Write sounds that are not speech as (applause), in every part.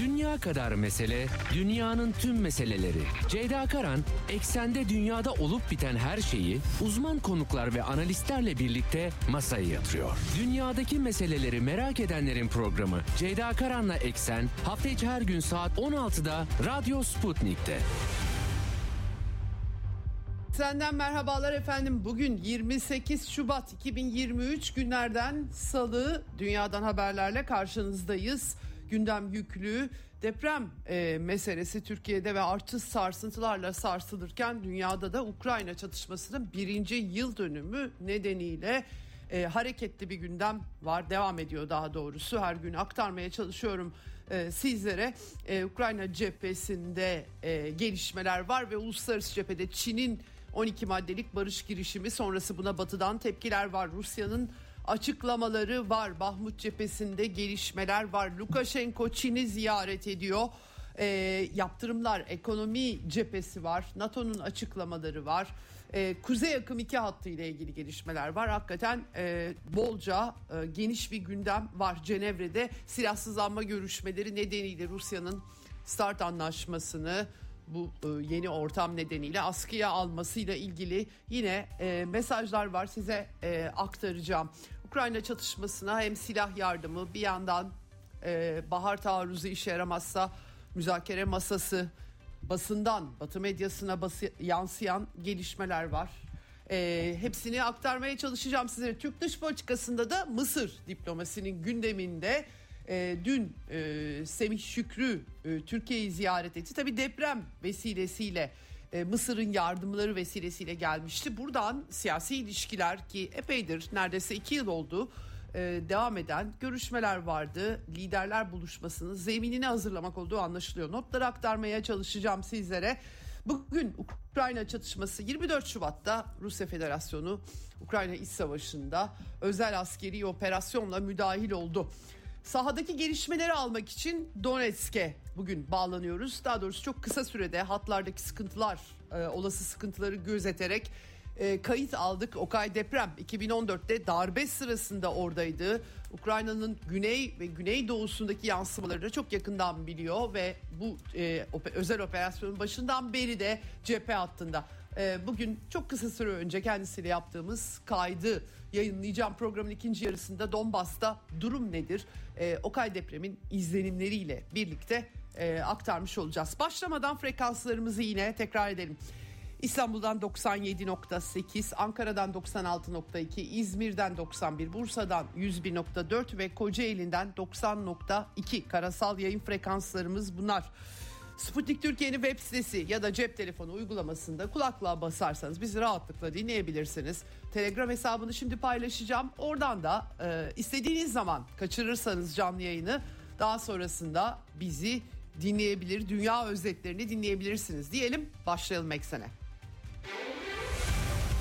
Dünya kadar mesele, dünyanın tüm meseleleri. Ceyda Karan, eksende dünyada olup biten her şeyi uzman konuklar ve analistlerle birlikte masaya yatırıyor. Dünyadaki meseleleri merak edenlerin programı Ceyda Karan'la Eksen hafta içi her gün saat 16'da Radyo Sputnik'te. Senden merhabalar efendim. Bugün 28 Şubat 2023 günlerden salı dünyadan haberlerle karşınızdayız. Gündem yüklü deprem e, meselesi Türkiye'de ve artış sarsıntılarla sarsılırken dünyada da Ukrayna çatışmasının birinci yıl dönümü nedeniyle e, hareketli bir gündem var devam ediyor daha doğrusu. Her gün aktarmaya çalışıyorum e, sizlere. E, Ukrayna cephesinde e, gelişmeler var ve uluslararası cephede Çin'in 12 maddelik barış girişimi sonrası buna batıdan tepkiler var. Rusya'nın açıklamaları var. Bahmut cephesinde gelişmeler var. Lukashenko Çin'i ziyaret ediyor. E, yaptırımlar, ekonomi cephesi var. NATO'nun açıklamaları var. E, Kuzey akım 2 hattı ile ilgili gelişmeler var. Hakikaten e, bolca e, geniş bir gündem var. Cenevre'de silahsızlanma görüşmeleri nedeniyle Rusya'nın START anlaşmasını bu e, yeni ortam nedeniyle askıya almasıyla ilgili yine e, mesajlar var size e, aktaracağım. Ukrayna çatışmasına hem silah yardımı bir yandan e, bahar taarruzu işe yaramazsa müzakere masası basından batı medyasına bası, yansıyan gelişmeler var. E, hepsini aktarmaya çalışacağım size. Türk dış politikasında da Mısır diplomasinin gündeminde e, dün e, Semih Şükrü e, Türkiye'yi ziyaret etti. Tabi deprem vesilesiyle e, Mısır'ın yardımları vesilesiyle gelmişti. Buradan siyasi ilişkiler ki epeydir neredeyse iki yıl oldu e, devam eden görüşmeler vardı. Liderler buluşmasının zeminini hazırlamak olduğu anlaşılıyor. Notları aktarmaya çalışacağım sizlere. Bugün Ukrayna çatışması 24 Şubat'ta Rusya Federasyonu Ukrayna İç Savaşı'nda özel askeri operasyonla müdahil oldu. Sahadaki gelişmeleri almak için Donetsk'e bugün bağlanıyoruz. Daha doğrusu çok kısa sürede hatlardaki sıkıntılar, e, olası sıkıntıları gözeterek e, kayıt aldık. Okay deprem 2014'te darbe sırasında oradaydı. Ukrayna'nın güney ve güneydoğusundaki yansımaları da çok yakından biliyor ve bu e, özel operasyonun başından beri de cephe hattında. E, bugün çok kısa süre önce kendisiyle yaptığımız kaydı yayınlayacağım programın ikinci yarısında Donbas'ta durum nedir? E, Okay depremin izlenimleriyle birlikte e, aktarmış olacağız. Başlamadan frekanslarımızı yine tekrar edelim. İstanbul'dan 97.8, Ankara'dan 96.2, İzmir'den 91, Bursa'dan 101.4 ve Kocaeli'nden 90.2 karasal yayın frekanslarımız bunlar. Sputnik Türkiye'nin web sitesi ya da cep telefonu uygulamasında kulaklığa basarsanız bizi rahatlıkla dinleyebilirsiniz. Telegram hesabını şimdi paylaşacağım. Oradan da e, istediğiniz zaman kaçırırsanız canlı yayını daha sonrasında bizi dinleyebilir, dünya özetlerini dinleyebilirsiniz diyelim. Başlayalım eksene.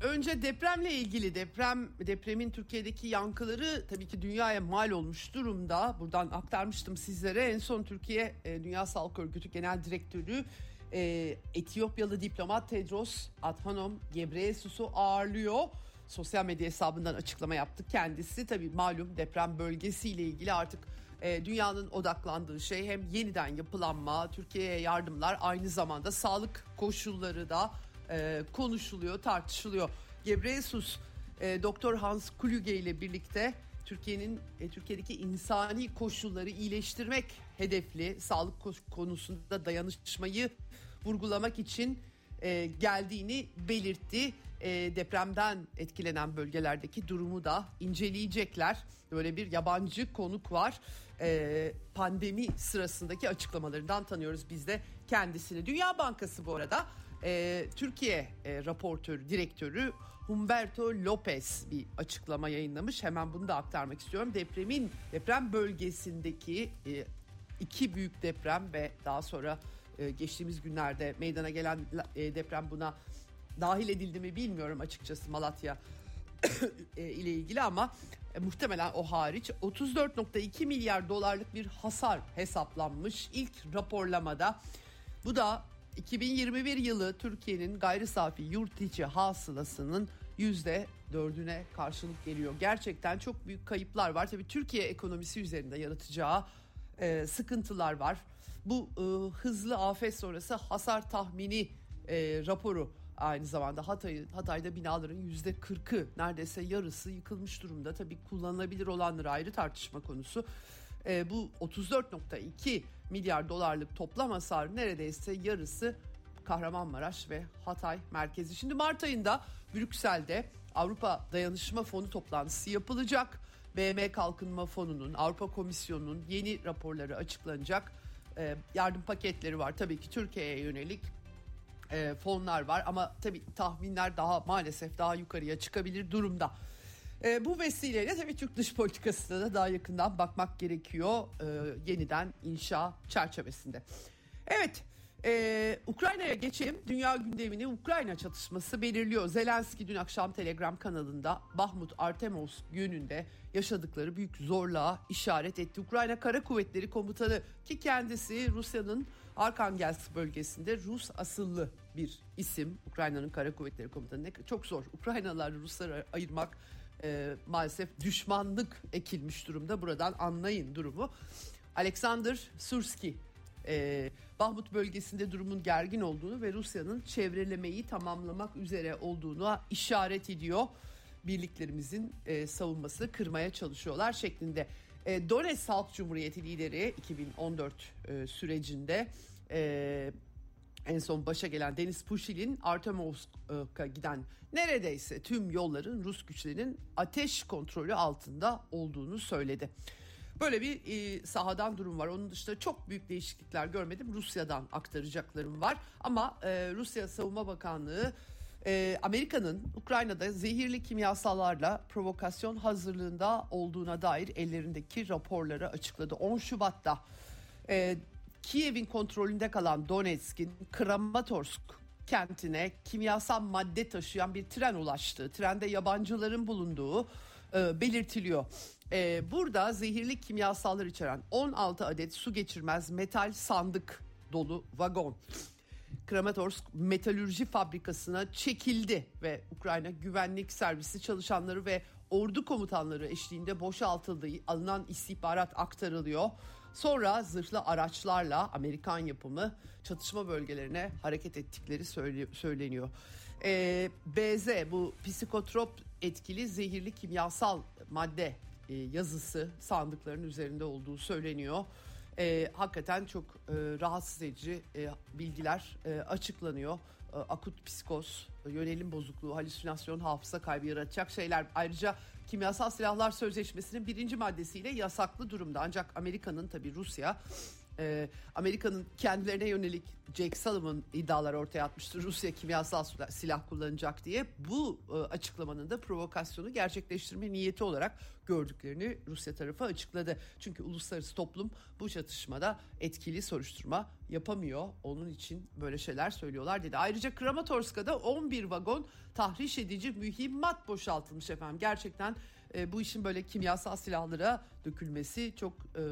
Önce depremle ilgili deprem depremin Türkiye'deki yankıları tabii ki dünyaya mal olmuş durumda. Buradan aktarmıştım sizlere. En son Türkiye e, Dünya Sağlık Örgütü Genel Direktörü e, Etiyopyalı diplomat Tedros Adhanom Ghebreyesus'u ağırlıyor. Sosyal medya hesabından açıklama yaptı kendisi. Tabii malum deprem bölgesiyle ilgili artık e, dünyanın odaklandığı şey hem yeniden yapılanma, Türkiye'ye yardımlar aynı zamanda sağlık koşulları da e, konuşuluyor, tartışılıyor. Gebreyesus e, Doktor Hans Kluge ile birlikte Türkiye'nin e, Türkiye'deki insani koşulları iyileştirmek hedefli sağlık konusunda dayanışmayı vurgulamak için e, geldiğini belirtti. E, depremden etkilenen bölgelerdeki durumu da inceleyecekler. Böyle bir yabancı konuk var. E, pandemi sırasındaki açıklamalarından tanıyoruz biz de kendisini. Dünya Bankası bu arada e, Türkiye e, raportör direktörü Humberto Lopez bir açıklama yayınlamış. Hemen bunu da aktarmak istiyorum. Depremin deprem bölgesindeki e, iki büyük deprem ve daha sonra e, geçtiğimiz günlerde meydana gelen e, deprem buna dahil edildi mi bilmiyorum açıkçası Malatya (coughs) e, ile ilgili ama e, muhtemelen o hariç 34.2 milyar dolarlık bir hasar hesaplanmış ilk raporlamada. Bu da 2021 yılı Türkiye'nin gayri safi yurt içi hasılasının yüzde dördüne karşılık geliyor. Gerçekten çok büyük kayıplar var. Tabii Türkiye ekonomisi üzerinde yaratacağı e, sıkıntılar var. Bu e, hızlı afet sonrası hasar tahmini e, raporu aynı zamanda Hatay, Hatay'da binaların yüzde kırkı neredeyse yarısı yıkılmış durumda. Tabii kullanılabilir olanları ayrı tartışma konusu. E, bu 34.2 milyar dolarlık toplam hasar neredeyse yarısı Kahramanmaraş ve Hatay merkezi. Şimdi Mart ayında Brüksel'de Avrupa Dayanışma Fonu toplantısı yapılacak. BM Kalkınma Fonu'nun, Avrupa Komisyonu'nun yeni raporları açıklanacak. Ee, yardım paketleri var tabii ki Türkiye'ye yönelik e, fonlar var ama tabii tahminler daha maalesef daha yukarıya çıkabilir durumda. E, bu vesileyle tabii Türk dış politikasına da daha yakından bakmak gerekiyor e, yeniden inşa çerçevesinde. Evet. Ee, Ukrayna'ya geçelim. Dünya gündemini Ukrayna çatışması belirliyor. Zelenski dün akşam Telegram kanalında Bahmut Artemos gününde yaşadıkları büyük zorluğa işaret etti. Ukrayna Kara Kuvvetleri Komutanı ki kendisi Rusya'nın Arkangelsk bölgesinde Rus asıllı bir isim. Ukrayna'nın Kara Kuvvetleri Komutanı çok zor. Ukraynalılar Rusları ayırmak e, maalesef düşmanlık ekilmiş durumda. Buradan anlayın durumu. Alexander Surski e, Bahmut bölgesinde durumun gergin olduğunu ve Rusya'nın çevrelemeyi tamamlamak üzere olduğunu işaret ediyor. Birliklerimizin e, savunması kırmaya çalışıyorlar şeklinde. E, Donetsk Halk Cumhuriyeti lideri 2014 e, sürecinde e, en son başa gelen Deniz Pushilin Artemovsk'a giden neredeyse tüm yolların Rus güçlerinin ateş kontrolü altında olduğunu söyledi. Böyle bir e, sahadan durum var. Onun dışında çok büyük değişiklikler görmedim. Rusya'dan aktaracaklarım var. Ama e, Rusya Savunma Bakanlığı e, Amerika'nın Ukrayna'da zehirli kimyasallarla provokasyon hazırlığında olduğuna dair ellerindeki raporları açıkladı. 10 Şubat'ta e, Kiev'in kontrolünde kalan Donetsk'in Kramatorsk kentine kimyasal madde taşıyan bir tren ulaştı. Trende yabancıların bulunduğu e, belirtiliyor. E, burada zehirli kimyasallar içeren 16 adet su geçirmez metal sandık dolu vagon Kramatorsk metalürji fabrikasına çekildi ve Ukrayna güvenlik servisi çalışanları ve ordu komutanları eşliğinde boşaltıldığı alınan istihbarat aktarılıyor. Sonra zırhlı araçlarla Amerikan yapımı çatışma bölgelerine hareket ettikleri söyleniyor. Ee, BZ bu psikotrop etkili zehirli kimyasal madde e, yazısı sandıkların üzerinde olduğu söyleniyor. E, hakikaten çok e, rahatsız edici e, bilgiler e, açıklanıyor. E, akut psikoz, yönelim bozukluğu, halüsinasyon, hafıza kaybı yaratacak şeyler. Ayrıca kimyasal silahlar sözleşmesinin birinci maddesiyle yasaklı durumda. Ancak Amerika'nın tabi Rusya e, Amerika'nın kendilerine yönelik Jake Sullivan iddialar ortaya atmıştı. Rusya kimyasal silah kullanacak diye. Bu e, açıklamanın da provokasyonu gerçekleştirme niyeti olarak gördüklerini Rusya tarafı açıkladı. Çünkü uluslararası toplum bu çatışmada etkili soruşturma yapamıyor. Onun için böyle şeyler söylüyorlar dedi. Ayrıca Kramatorsk'ta 11 vagon tahriş edici mühimmat boşaltılmış efendim. Gerçekten e, bu işin böyle kimyasal silahlara dökülmesi çok e,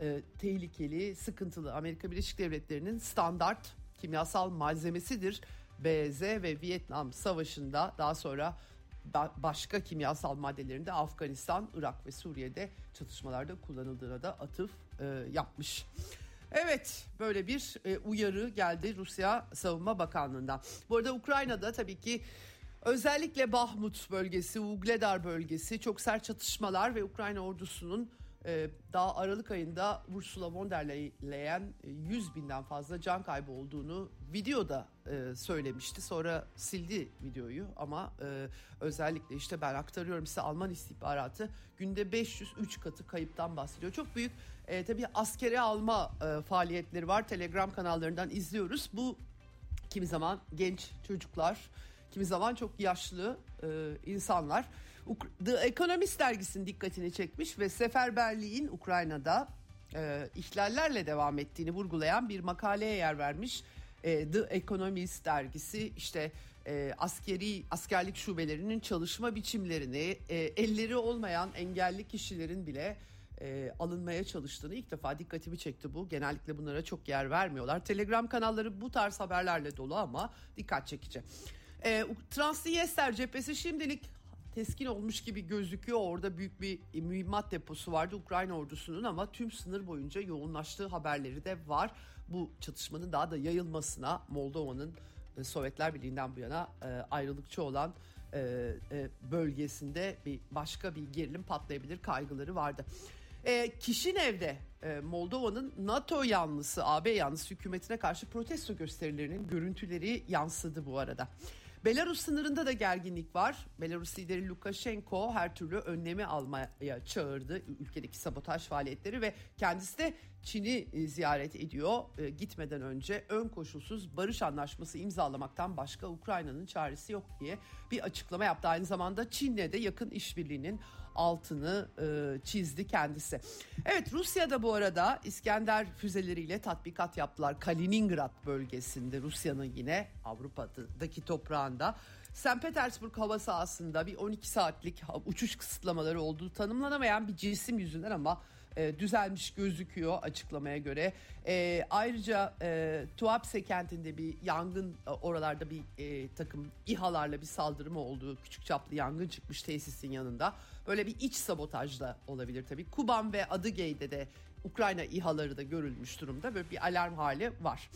e, tehlikeli, sıkıntılı. Amerika Birleşik Devletleri'nin standart kimyasal malzemesidir. BZ ve Vietnam Savaşı'nda daha sonra başka kimyasal maddelerinde Afganistan, Irak ve Suriye'de çatışmalarda kullanıldığına da atıf e, yapmış. Evet böyle bir e, uyarı geldi Rusya Savunma Bakanlığı'ndan. Bu arada Ukrayna'da tabii ki özellikle Bahmut bölgesi, Ugledar bölgesi çok sert çatışmalar ve Ukrayna ordusunun ee, daha Aralık ayında Ursula von der Leyen 100 e, binden fazla can kaybı olduğunu videoda e, söylemişti. Sonra sildi videoyu ama e, özellikle işte ben aktarıyorum size Alman istihbaratı günde 503 katı kayıptan bahsediyor. Çok büyük e, tabii askeri alma e, faaliyetleri var. Telegram kanallarından izliyoruz. Bu kimi zaman genç çocuklar, kimi zaman çok yaşlı e, insanlar The Economist dergisinin dikkatini çekmiş ve seferberliğin Ukrayna'da e, ihlallerle devam ettiğini vurgulayan bir makaleye yer vermiş. E, The Economist dergisi işte e, askeri askerlik şubelerinin çalışma biçimlerini e, elleri olmayan engelli kişilerin bile e, alınmaya çalıştığını ilk defa dikkatimi çekti bu. Genellikle bunlara çok yer vermiyorlar. Telegram kanalları bu tarz haberlerle dolu ama dikkat çekici. E, Transnistria cephesi şimdilik teskin olmuş gibi gözüküyor. Orada büyük bir mühimmat deposu vardı Ukrayna ordusunun ama tüm sınır boyunca yoğunlaştığı haberleri de var. Bu çatışmanın daha da yayılmasına Moldova'nın e, Sovyetler Birliği'nden bu yana e, ayrılıkçı olan e, e, bölgesinde bir başka bir gerilim patlayabilir kaygıları vardı. E, Kişinev'de e, Moldova'nın NATO yanlısı, AB yanlısı hükümetine karşı protesto gösterilerinin görüntüleri yansıdı bu arada. Belarus sınırında da gerginlik var. Belarus lideri Lukashenko her türlü önlemi almaya çağırdı ülkedeki sabotaj faaliyetleri ve kendisi de Çin'i e, ziyaret ediyor. E, gitmeden önce ön koşulsuz barış anlaşması imzalamaktan başka Ukrayna'nın çaresi yok diye bir açıklama yaptı. Aynı zamanda Çin'le de yakın işbirliğinin altını e, çizdi kendisi. Evet Rusya'da bu arada İskender füzeleriyle tatbikat yaptılar. Kaliningrad bölgesinde Rusya'nın yine Avrupa'daki toprağında. St. Petersburg hava sahasında bir 12 saatlik uçuş kısıtlamaları olduğu tanımlanamayan bir cisim yüzünden ama e, düzelmiş gözüküyor açıklamaya göre. E, ayrıca e, Tuapse kentinde bir yangın e, oralarda bir e, takım İHA'larla bir saldırı olduğu küçük çaplı yangın çıkmış tesisin yanında. Böyle bir iç sabotajla olabilir tabii. Kuban ve Adıgey'de de Ukrayna İHA'ları da görülmüş durumda. Böyle bir alarm hali var.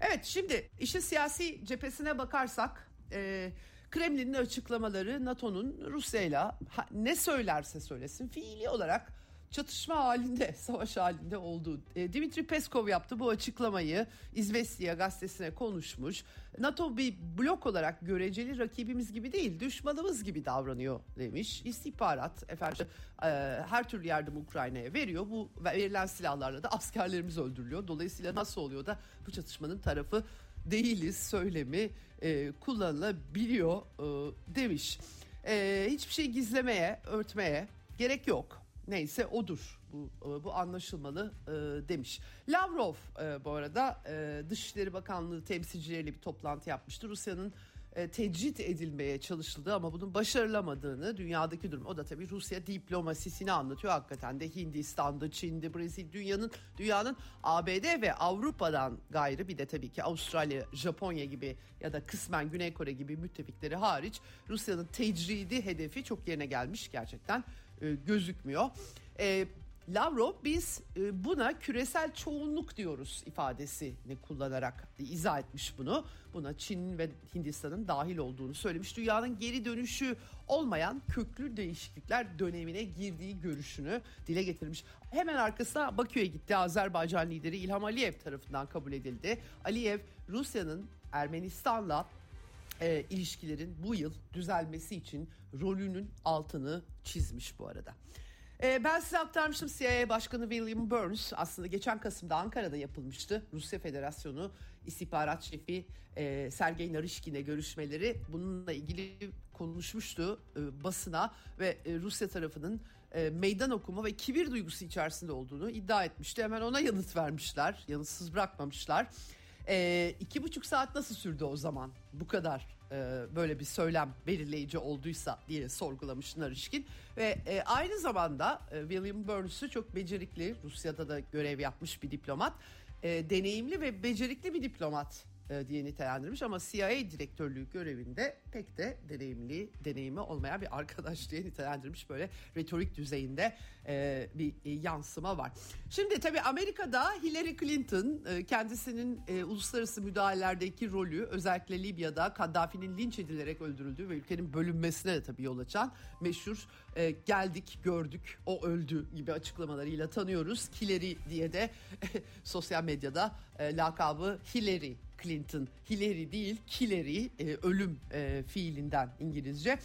Evet şimdi işin siyasi cephesine bakarsak... E, Kremlin'in açıklamaları NATO'nun Rusya'yla ne söylerse söylesin fiili olarak çatışma halinde, (laughs) savaş halinde olduğu. E, Dimitri Peskov yaptı bu açıklamayı. İzvestiya gazetesine konuşmuş. NATO bir blok olarak göreceli rakibimiz gibi değil, düşmanımız gibi davranıyor demiş. İstihbarat efendim e, her türlü yardım Ukrayna'ya veriyor. Bu verilen silahlarla da askerlerimiz öldürülüyor. Dolayısıyla nasıl oluyor da bu çatışmanın tarafı değiliz söylemi e, kullanılabiliyor e, demiş. E, hiçbir şey gizlemeye, örtmeye gerek yok neyse odur. Bu e, bu anlaşılmalı e, demiş. Lavrov e, bu arada e, Dışişleri Bakanlığı temsilcileriyle bir toplantı yapmıştı. Rusya'nın tecrit edilmeye çalışıldı ama bunun başarılamadığını dünyadaki durum. O da tabii Rusya diplomasisini anlatıyor. Hakikaten de Hindistan'da, Çin'de, Brezilya dünyanın dünyanın ABD ve Avrupa'dan gayrı bir de tabii ki Avustralya, Japonya gibi ya da kısmen Güney Kore gibi müttefikleri hariç Rusya'nın tecridi hedefi çok yerine gelmiş gerçekten e, gözükmüyor. E, Lavrov biz e, buna küresel çoğunluk diyoruz ifadesini kullanarak izah etmiş bunu. Buna Çin ve Hindistan'ın dahil olduğunu söylemiş. Dünyanın geri dönüşü olmayan köklü değişiklikler dönemine girdiği görüşünü dile getirmiş. Hemen arkasına Bakü'ye gitti. Azerbaycan lideri İlham Aliyev tarafından kabul edildi. Aliyev Rusya'nın Ermenistan'la e, ilişkilerin bu yıl düzelmesi için rolünün altını çizmiş bu arada. E, ben size aktarmıştım CIA Başkanı William Burns aslında geçen Kasım'da Ankara'da yapılmıştı. Rusya Federasyonu İstihbarat Şefi e, Sergey Narishkin'e görüşmeleri bununla ilgili konuşmuştu e, basına ve e, Rusya tarafının e, meydan okuma ve kibir duygusu içerisinde olduğunu iddia etmişti. Hemen ona yanıt vermişler, yanıtsız bırakmamışlar. E, iki buçuk saat nasıl sürdü o zaman bu kadar e, böyle bir söylem belirleyici olduysa diye sorgulamış Narişkin. Ve e, aynı zamanda e, William Burns'ü çok becerikli Rusya'da da görev yapmış bir diplomat. E, deneyimli ve becerikli bir diplomat diye nitelendirmiş ama CIA direktörlüğü görevinde pek de deneyimli, deneyimi olmayan bir arkadaş diye nitelendirmiş böyle retorik düzeyinde e, bir e, yansıma var. Şimdi tabii Amerika'da Hillary Clinton e, kendisinin e, uluslararası müdahalelerdeki rolü özellikle Libya'da Kaddafi'nin linç edilerek öldürüldüğü ve ülkenin bölünmesine de tabii yol açan meşhur e, geldik gördük o öldü gibi açıklamalarıyla tanıyoruz. Hillary diye de (laughs) sosyal medyada e, lakabı Hillary Clinton. Hillary değil, Hillary e, ölüm e, fiilinden İngilizce.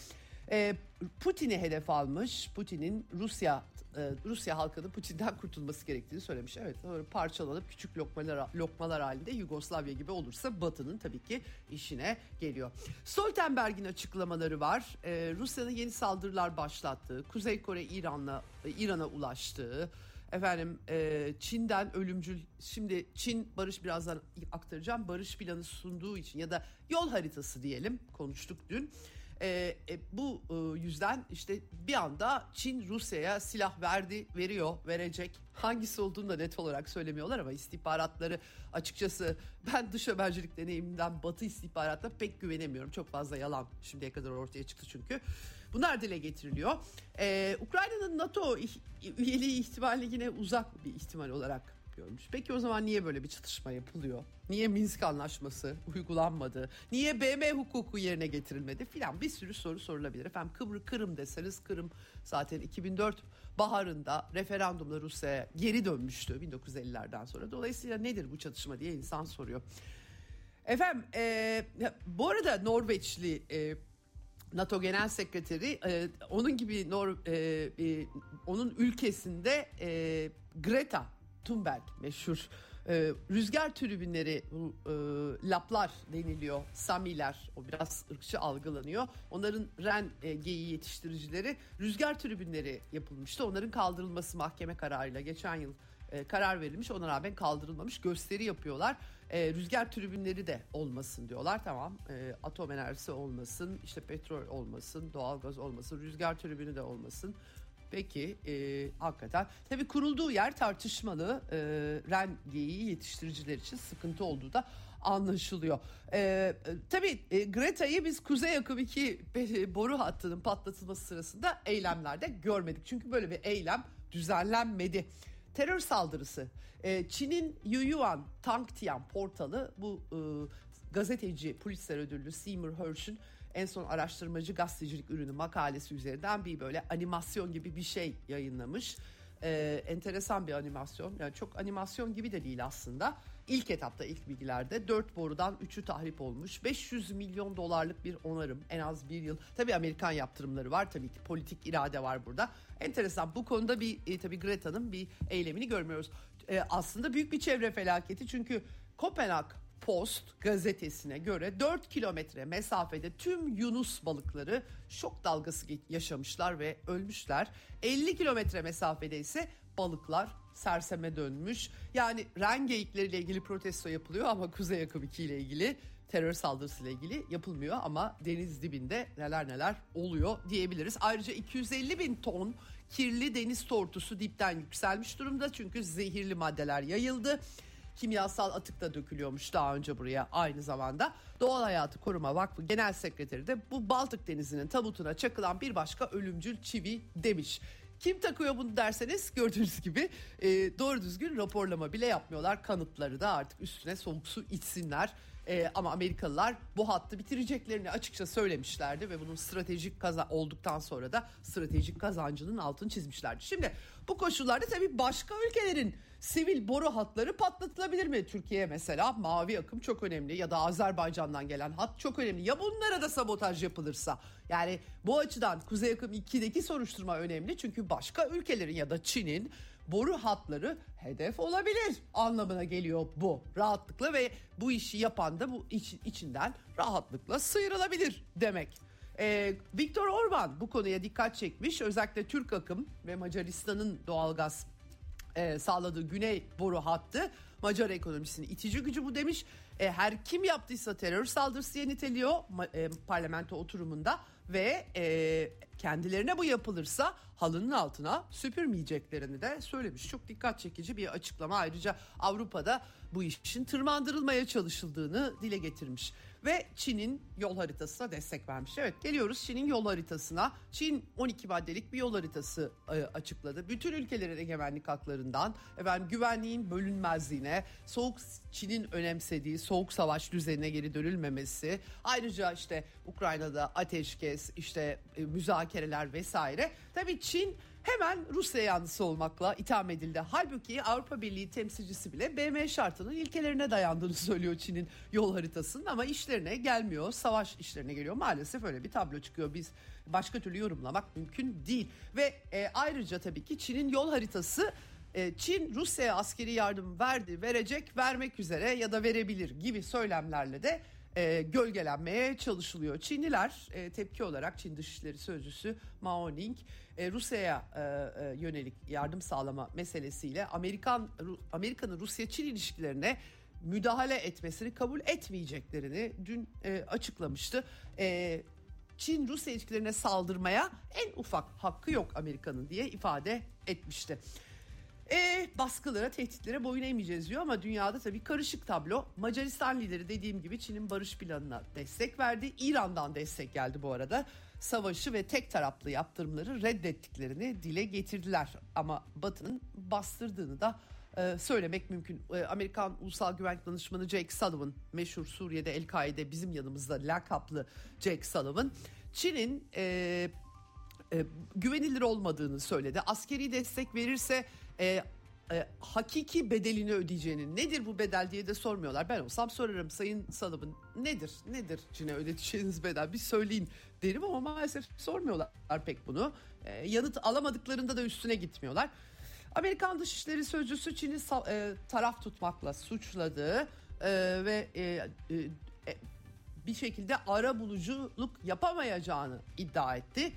E, Putin'i hedef almış. Putin'in Rusya e, Rusya halkının Putin'den kurtulması gerektiğini söylemiş. Evet doğru parçalanıp küçük lokmalar lokmalar halinde Yugoslavya gibi olursa Batı'nın tabii ki işine geliyor. Stoltenberg'in açıklamaları var. E, Rusya'nın yeni saldırılar başlattığı, Kuzey Kore İran'la İran'a ulaştığı, Efendim e, Çin'den ölümcül şimdi Çin barış birazdan aktaracağım barış planı sunduğu için ya da yol haritası diyelim konuştuk dün. E, e, bu e, yüzden işte bir anda Çin Rusya'ya silah verdi, veriyor, verecek. Hangisi olduğunu da net olarak söylemiyorlar ama istihbaratları açıkçası ben dış habercilik deneyimimden Batı istihbaratına pek güvenemiyorum. Çok fazla yalan şimdiye kadar ortaya çıktı çünkü. Bunlar dile getiriliyor. Ee, Ukrayna'nın NATO üyeliği ihtimali yine uzak bir ihtimal olarak görmüş. Peki o zaman niye böyle bir çatışma yapılıyor? Niye Minsk anlaşması uygulanmadı? Niye BM hukuku yerine getirilmedi filan bir sürü soru sorulabilir. Efendim Kıbrı Kırım deseniz Kırım zaten 2004 baharında referandumla Rusya'ya geri dönmüştü 1950'lerden sonra. Dolayısıyla nedir bu çatışma diye insan soruyor. Efendim e, bu arada Norveçli e, NATO Genel Sekreteri e, onun gibi Nor, e, e, onun ülkesinde e, Greta Thunberg meşhur. E, rüzgar tribünleri e, laplar deniliyor Samiler o biraz ırkçı algılanıyor. Onların ren e, geyiği yetiştiricileri rüzgar tribünleri yapılmıştı. Onların kaldırılması mahkeme kararıyla geçen yıl e, karar verilmiş. Ona rağmen kaldırılmamış gösteri yapıyorlar e, rüzgar tribünleri de olmasın diyorlar tamam e, atom enerjisi olmasın işte petrol olmasın doğalgaz olmasın rüzgar tribünü de olmasın Peki e, hakikaten tabii kurulduğu yer tartışmalı e, ren geyiği yetiştiriciler için sıkıntı olduğu da anlaşılıyor. E, tabii e, Greta'yı biz Kuzey Akım 2 boru hattının patlatılması sırasında eylemlerde görmedik. Çünkü böyle bir eylem düzenlenmedi. Terör saldırısı. E, Çin'in Yuyuan Tangtian portalı bu e, gazeteci Pulitzer ödüllü Seymour Hersh'ün en son araştırmacı gazetecilik ürünü makalesi üzerinden bir böyle animasyon gibi bir şey yayınlamış. Ee, enteresan bir animasyon. Yani çok animasyon gibi de değil aslında. İlk etapta ilk bilgilerde 4 borudan 3'ü tahrip olmuş. 500 milyon dolarlık bir onarım en az bir yıl. Tabii Amerikan yaptırımları var tabii ki politik irade var burada. Enteresan bu konuda bir e, tabii Greta'nın bir eylemini görmüyoruz. E, aslında büyük bir çevre felaketi çünkü Kopenhag Post gazetesine göre 4 kilometre mesafede tüm yunus balıkları şok dalgası yaşamışlar ve ölmüşler. 50 kilometre mesafede ise balıklar serseme dönmüş. Yani ren geyikleriyle ilgili protesto yapılıyor ama Kuzey Akım 2 ile ilgili terör saldırısıyla ilgili yapılmıyor ama deniz dibinde neler neler oluyor diyebiliriz. Ayrıca 250 bin ton kirli deniz tortusu dipten yükselmiş durumda çünkü zehirli maddeler yayıldı kimyasal atık da dökülüyormuş daha önce buraya aynı zamanda. Doğal Hayatı Koruma Vakfı Genel Sekreteri de bu Baltık Denizi'nin tabutuna çakılan bir başka ölümcül çivi demiş. Kim takıyor bunu derseniz gördüğünüz gibi e, doğru düzgün raporlama bile yapmıyorlar. Kanıtları da artık üstüne soğuk su içsinler. E, ama Amerikalılar bu hattı bitireceklerini açıkça söylemişlerdi ve bunun stratejik kaza olduktan sonra da stratejik kazancının altını çizmişlerdi. Şimdi bu koşullarda tabii başka ülkelerin sivil boru hatları patlatılabilir mi? Türkiye mesela mavi akım çok önemli ya da Azerbaycan'dan gelen hat çok önemli. Ya bunlara da sabotaj yapılırsa yani bu açıdan Kuzey Akım 2'deki soruşturma önemli çünkü başka ülkelerin ya da Çin'in boru hatları hedef olabilir anlamına geliyor bu rahatlıkla ve bu işi yapan da bu iç, içinden rahatlıkla sıyrılabilir demek. Ee, Viktor Orban bu konuya dikkat çekmiş. Özellikle Türk akım ve Macaristan'ın doğalgaz e, sağladığı güney boru hattı Macar ekonomisinin itici gücü bu demiş. E, her kim yaptıysa terör saldırısı diye niteliyor e, parlamento oturumunda ve e, kendilerine bu yapılırsa halının altına süpürmeyeceklerini de söylemiş. Çok dikkat çekici bir açıklama. Ayrıca Avrupa'da bu işin tırmandırılmaya çalışıldığını dile getirmiş ve Çin'in yol haritasına destek vermiş. Evet geliyoruz Çin'in yol haritasına. Çin 12 maddelik bir yol haritası e, açıkladı. Bütün ülkelerin egemenlik haklarından efendim güvenliğin bölünmezliğine, soğuk Çin'in önemsediği soğuk savaş düzenine geri dönülmemesi, ayrıca işte Ukrayna'da ateşkes, işte e, müzakereler vesaire. Tabii Çin hemen Rusya yanlısı olmakla itham edildi. Halbuki Avrupa Birliği temsilcisi bile BM şartının ilkelerine dayandığını (laughs) söylüyor Çin'in yol haritasının ama işlerine gelmiyor. Savaş işlerine geliyor. Maalesef öyle bir tablo çıkıyor. Biz başka türlü yorumlamak mümkün değil. Ve e, ayrıca tabii ki Çin'in yol haritası e, Çin Rusya'ya askeri yardım verdi, verecek, vermek üzere ya da verebilir gibi söylemlerle de e, gölgelenmeye çalışılıyor. Çinliler e, tepki olarak Çin Dışişleri Sözcüsü Mao Ning e, Rusya'ya e, e, yönelik yardım sağlama meselesiyle Amerikan Amerika'nın Rusya-Çin ilişkilerine müdahale etmesini kabul etmeyeceklerini dün e, açıklamıştı. E, Çin Rusya ilişkilerine saldırmaya en ufak hakkı yok Amerika'nın diye ifade etmişti. E, baskılara, tehditlere boyun eğmeyeceğiz diyor ama dünyada tabii karışık tablo. Macaristan lideri dediğim gibi Çin'in barış planına destek verdi. İran'dan destek geldi bu arada. Savaşı ve tek taraflı yaptırımları reddettiklerini dile getirdiler. Ama Batı'nın bastırdığını da e, söylemek mümkün. E, Amerikan Ulusal Güvenlik Danışmanı Jake Sullivan, meşhur Suriye'de El-Kaide bizim yanımızda lakaplı Jake Sullivan, Çin'in e, e, güvenilir olmadığını söyledi. Askeri destek verirse e, e, hakiki bedelini ödeyeceğini nedir bu bedel diye de sormuyorlar. Ben olsam sorarım Sayın Sullivan nedir nedir Çin'e ödeteceğiniz bedel bir söyleyin derim ama maalesef sormuyorlar pek bunu. E, yanıt alamadıklarında da üstüne gitmiyorlar. Amerikan Dışişleri Sözcüsü Çin'i e, taraf tutmakla suçladı e, ve e, e, e, bir şekilde ara buluculuk yapamayacağını iddia etti.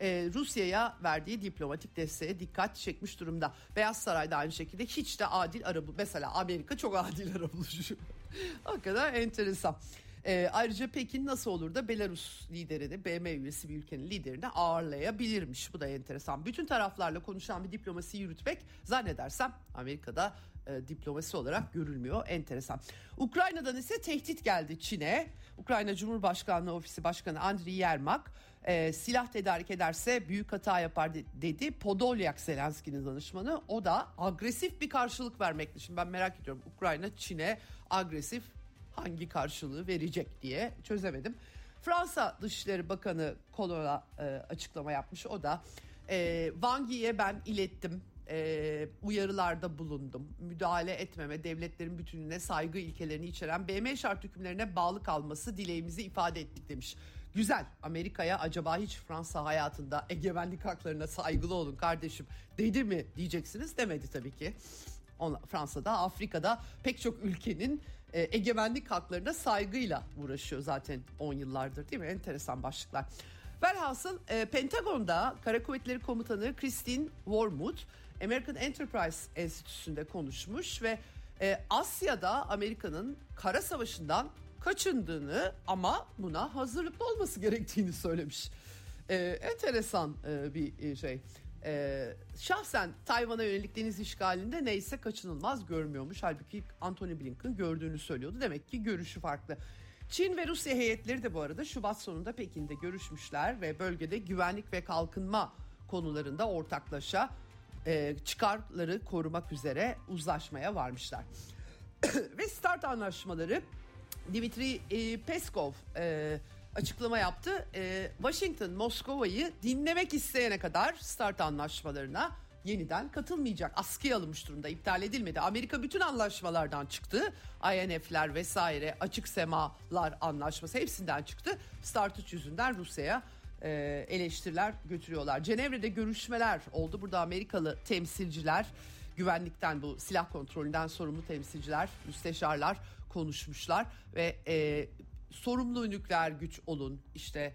Ee, Rusya'ya verdiği diplomatik desteğe dikkat çekmiş durumda. Beyaz Saray'da aynı şekilde hiç de adil ara mesela Amerika çok adil ara bulucu. Hakikaten (laughs) enteresan. E, ayrıca Pekin nasıl olur da Belarus liderini, BM üyesi bir ülkenin liderini ağırlayabilirmiş. Bu da enteresan. Bütün taraflarla konuşan bir diplomasi yürütmek zannedersem Amerika'da e, diplomasi olarak görülmüyor. Enteresan. Ukrayna'dan ise tehdit geldi Çin'e. Ukrayna Cumhurbaşkanlığı Ofisi Başkanı Andriy Yermak e, silah tedarik ederse büyük hata yapar dedi. Podolyak Zelenski'nin danışmanı. O da agresif bir karşılık vermekti. Şimdi ben merak ediyorum Ukrayna Çin'e agresif hangi karşılığı verecek diye çözemedim. Fransa Dışişleri Bakanı Kolon'a e, açıklama yapmış. O da e, Wang Yi'ye ben ilettim. E, uyarılarda bulundum. Müdahale etmeme, devletlerin bütününe saygı ilkelerini içeren BM şart hükümlerine bağlı kalması dileğimizi ifade ettik demiş. Güzel. Amerika'ya acaba hiç Fransa hayatında egemenlik haklarına saygılı olun kardeşim dedi mi diyeceksiniz demedi tabii ki. Fransa'da, Afrika'da pek çok ülkenin e, egemenlik haklarına saygıyla uğraşıyor zaten 10 yıllardır değil mi? Enteresan başlıklar. Velhasıl e, Pentagon'da Kara Kuvvetleri Komutanı Christine Wormuth American Enterprise Enstitüsü'nde konuşmuş ve e, Asya'da Amerika'nın kara savaşından kaçındığını ama buna hazırlıklı olması gerektiğini söylemiş. E, enteresan e, bir e, şey. Ee, şahsen Tayvan'a yönelik deniz işgalinde neyse kaçınılmaz görmüyormuş. Halbuki Anthony Blinken gördüğünü söylüyordu. Demek ki görüşü farklı. Çin ve Rusya heyetleri de bu arada Şubat sonunda Pekin'de görüşmüşler ve bölgede güvenlik ve kalkınma konularında ortaklaşa e, çıkarları korumak üzere uzlaşmaya varmışlar. (coughs) ve start anlaşmaları Dimitri e, Peskov e, açıklama yaptı. E, Washington Moskova'yı dinlemek isteyene kadar start anlaşmalarına yeniden katılmayacak. Askıya alınmış durumda iptal edilmedi. Amerika bütün anlaşmalardan çıktı. INF'ler vesaire açık semalar anlaşması hepsinden çıktı. Start 3 yüzünden Rusya'ya eleştiriler götürüyorlar. Cenevre'de görüşmeler oldu. Burada Amerikalı temsilciler güvenlikten bu silah kontrolünden sorumlu temsilciler, müsteşarlar konuşmuşlar ve e, sorumlu nükleer güç olun işte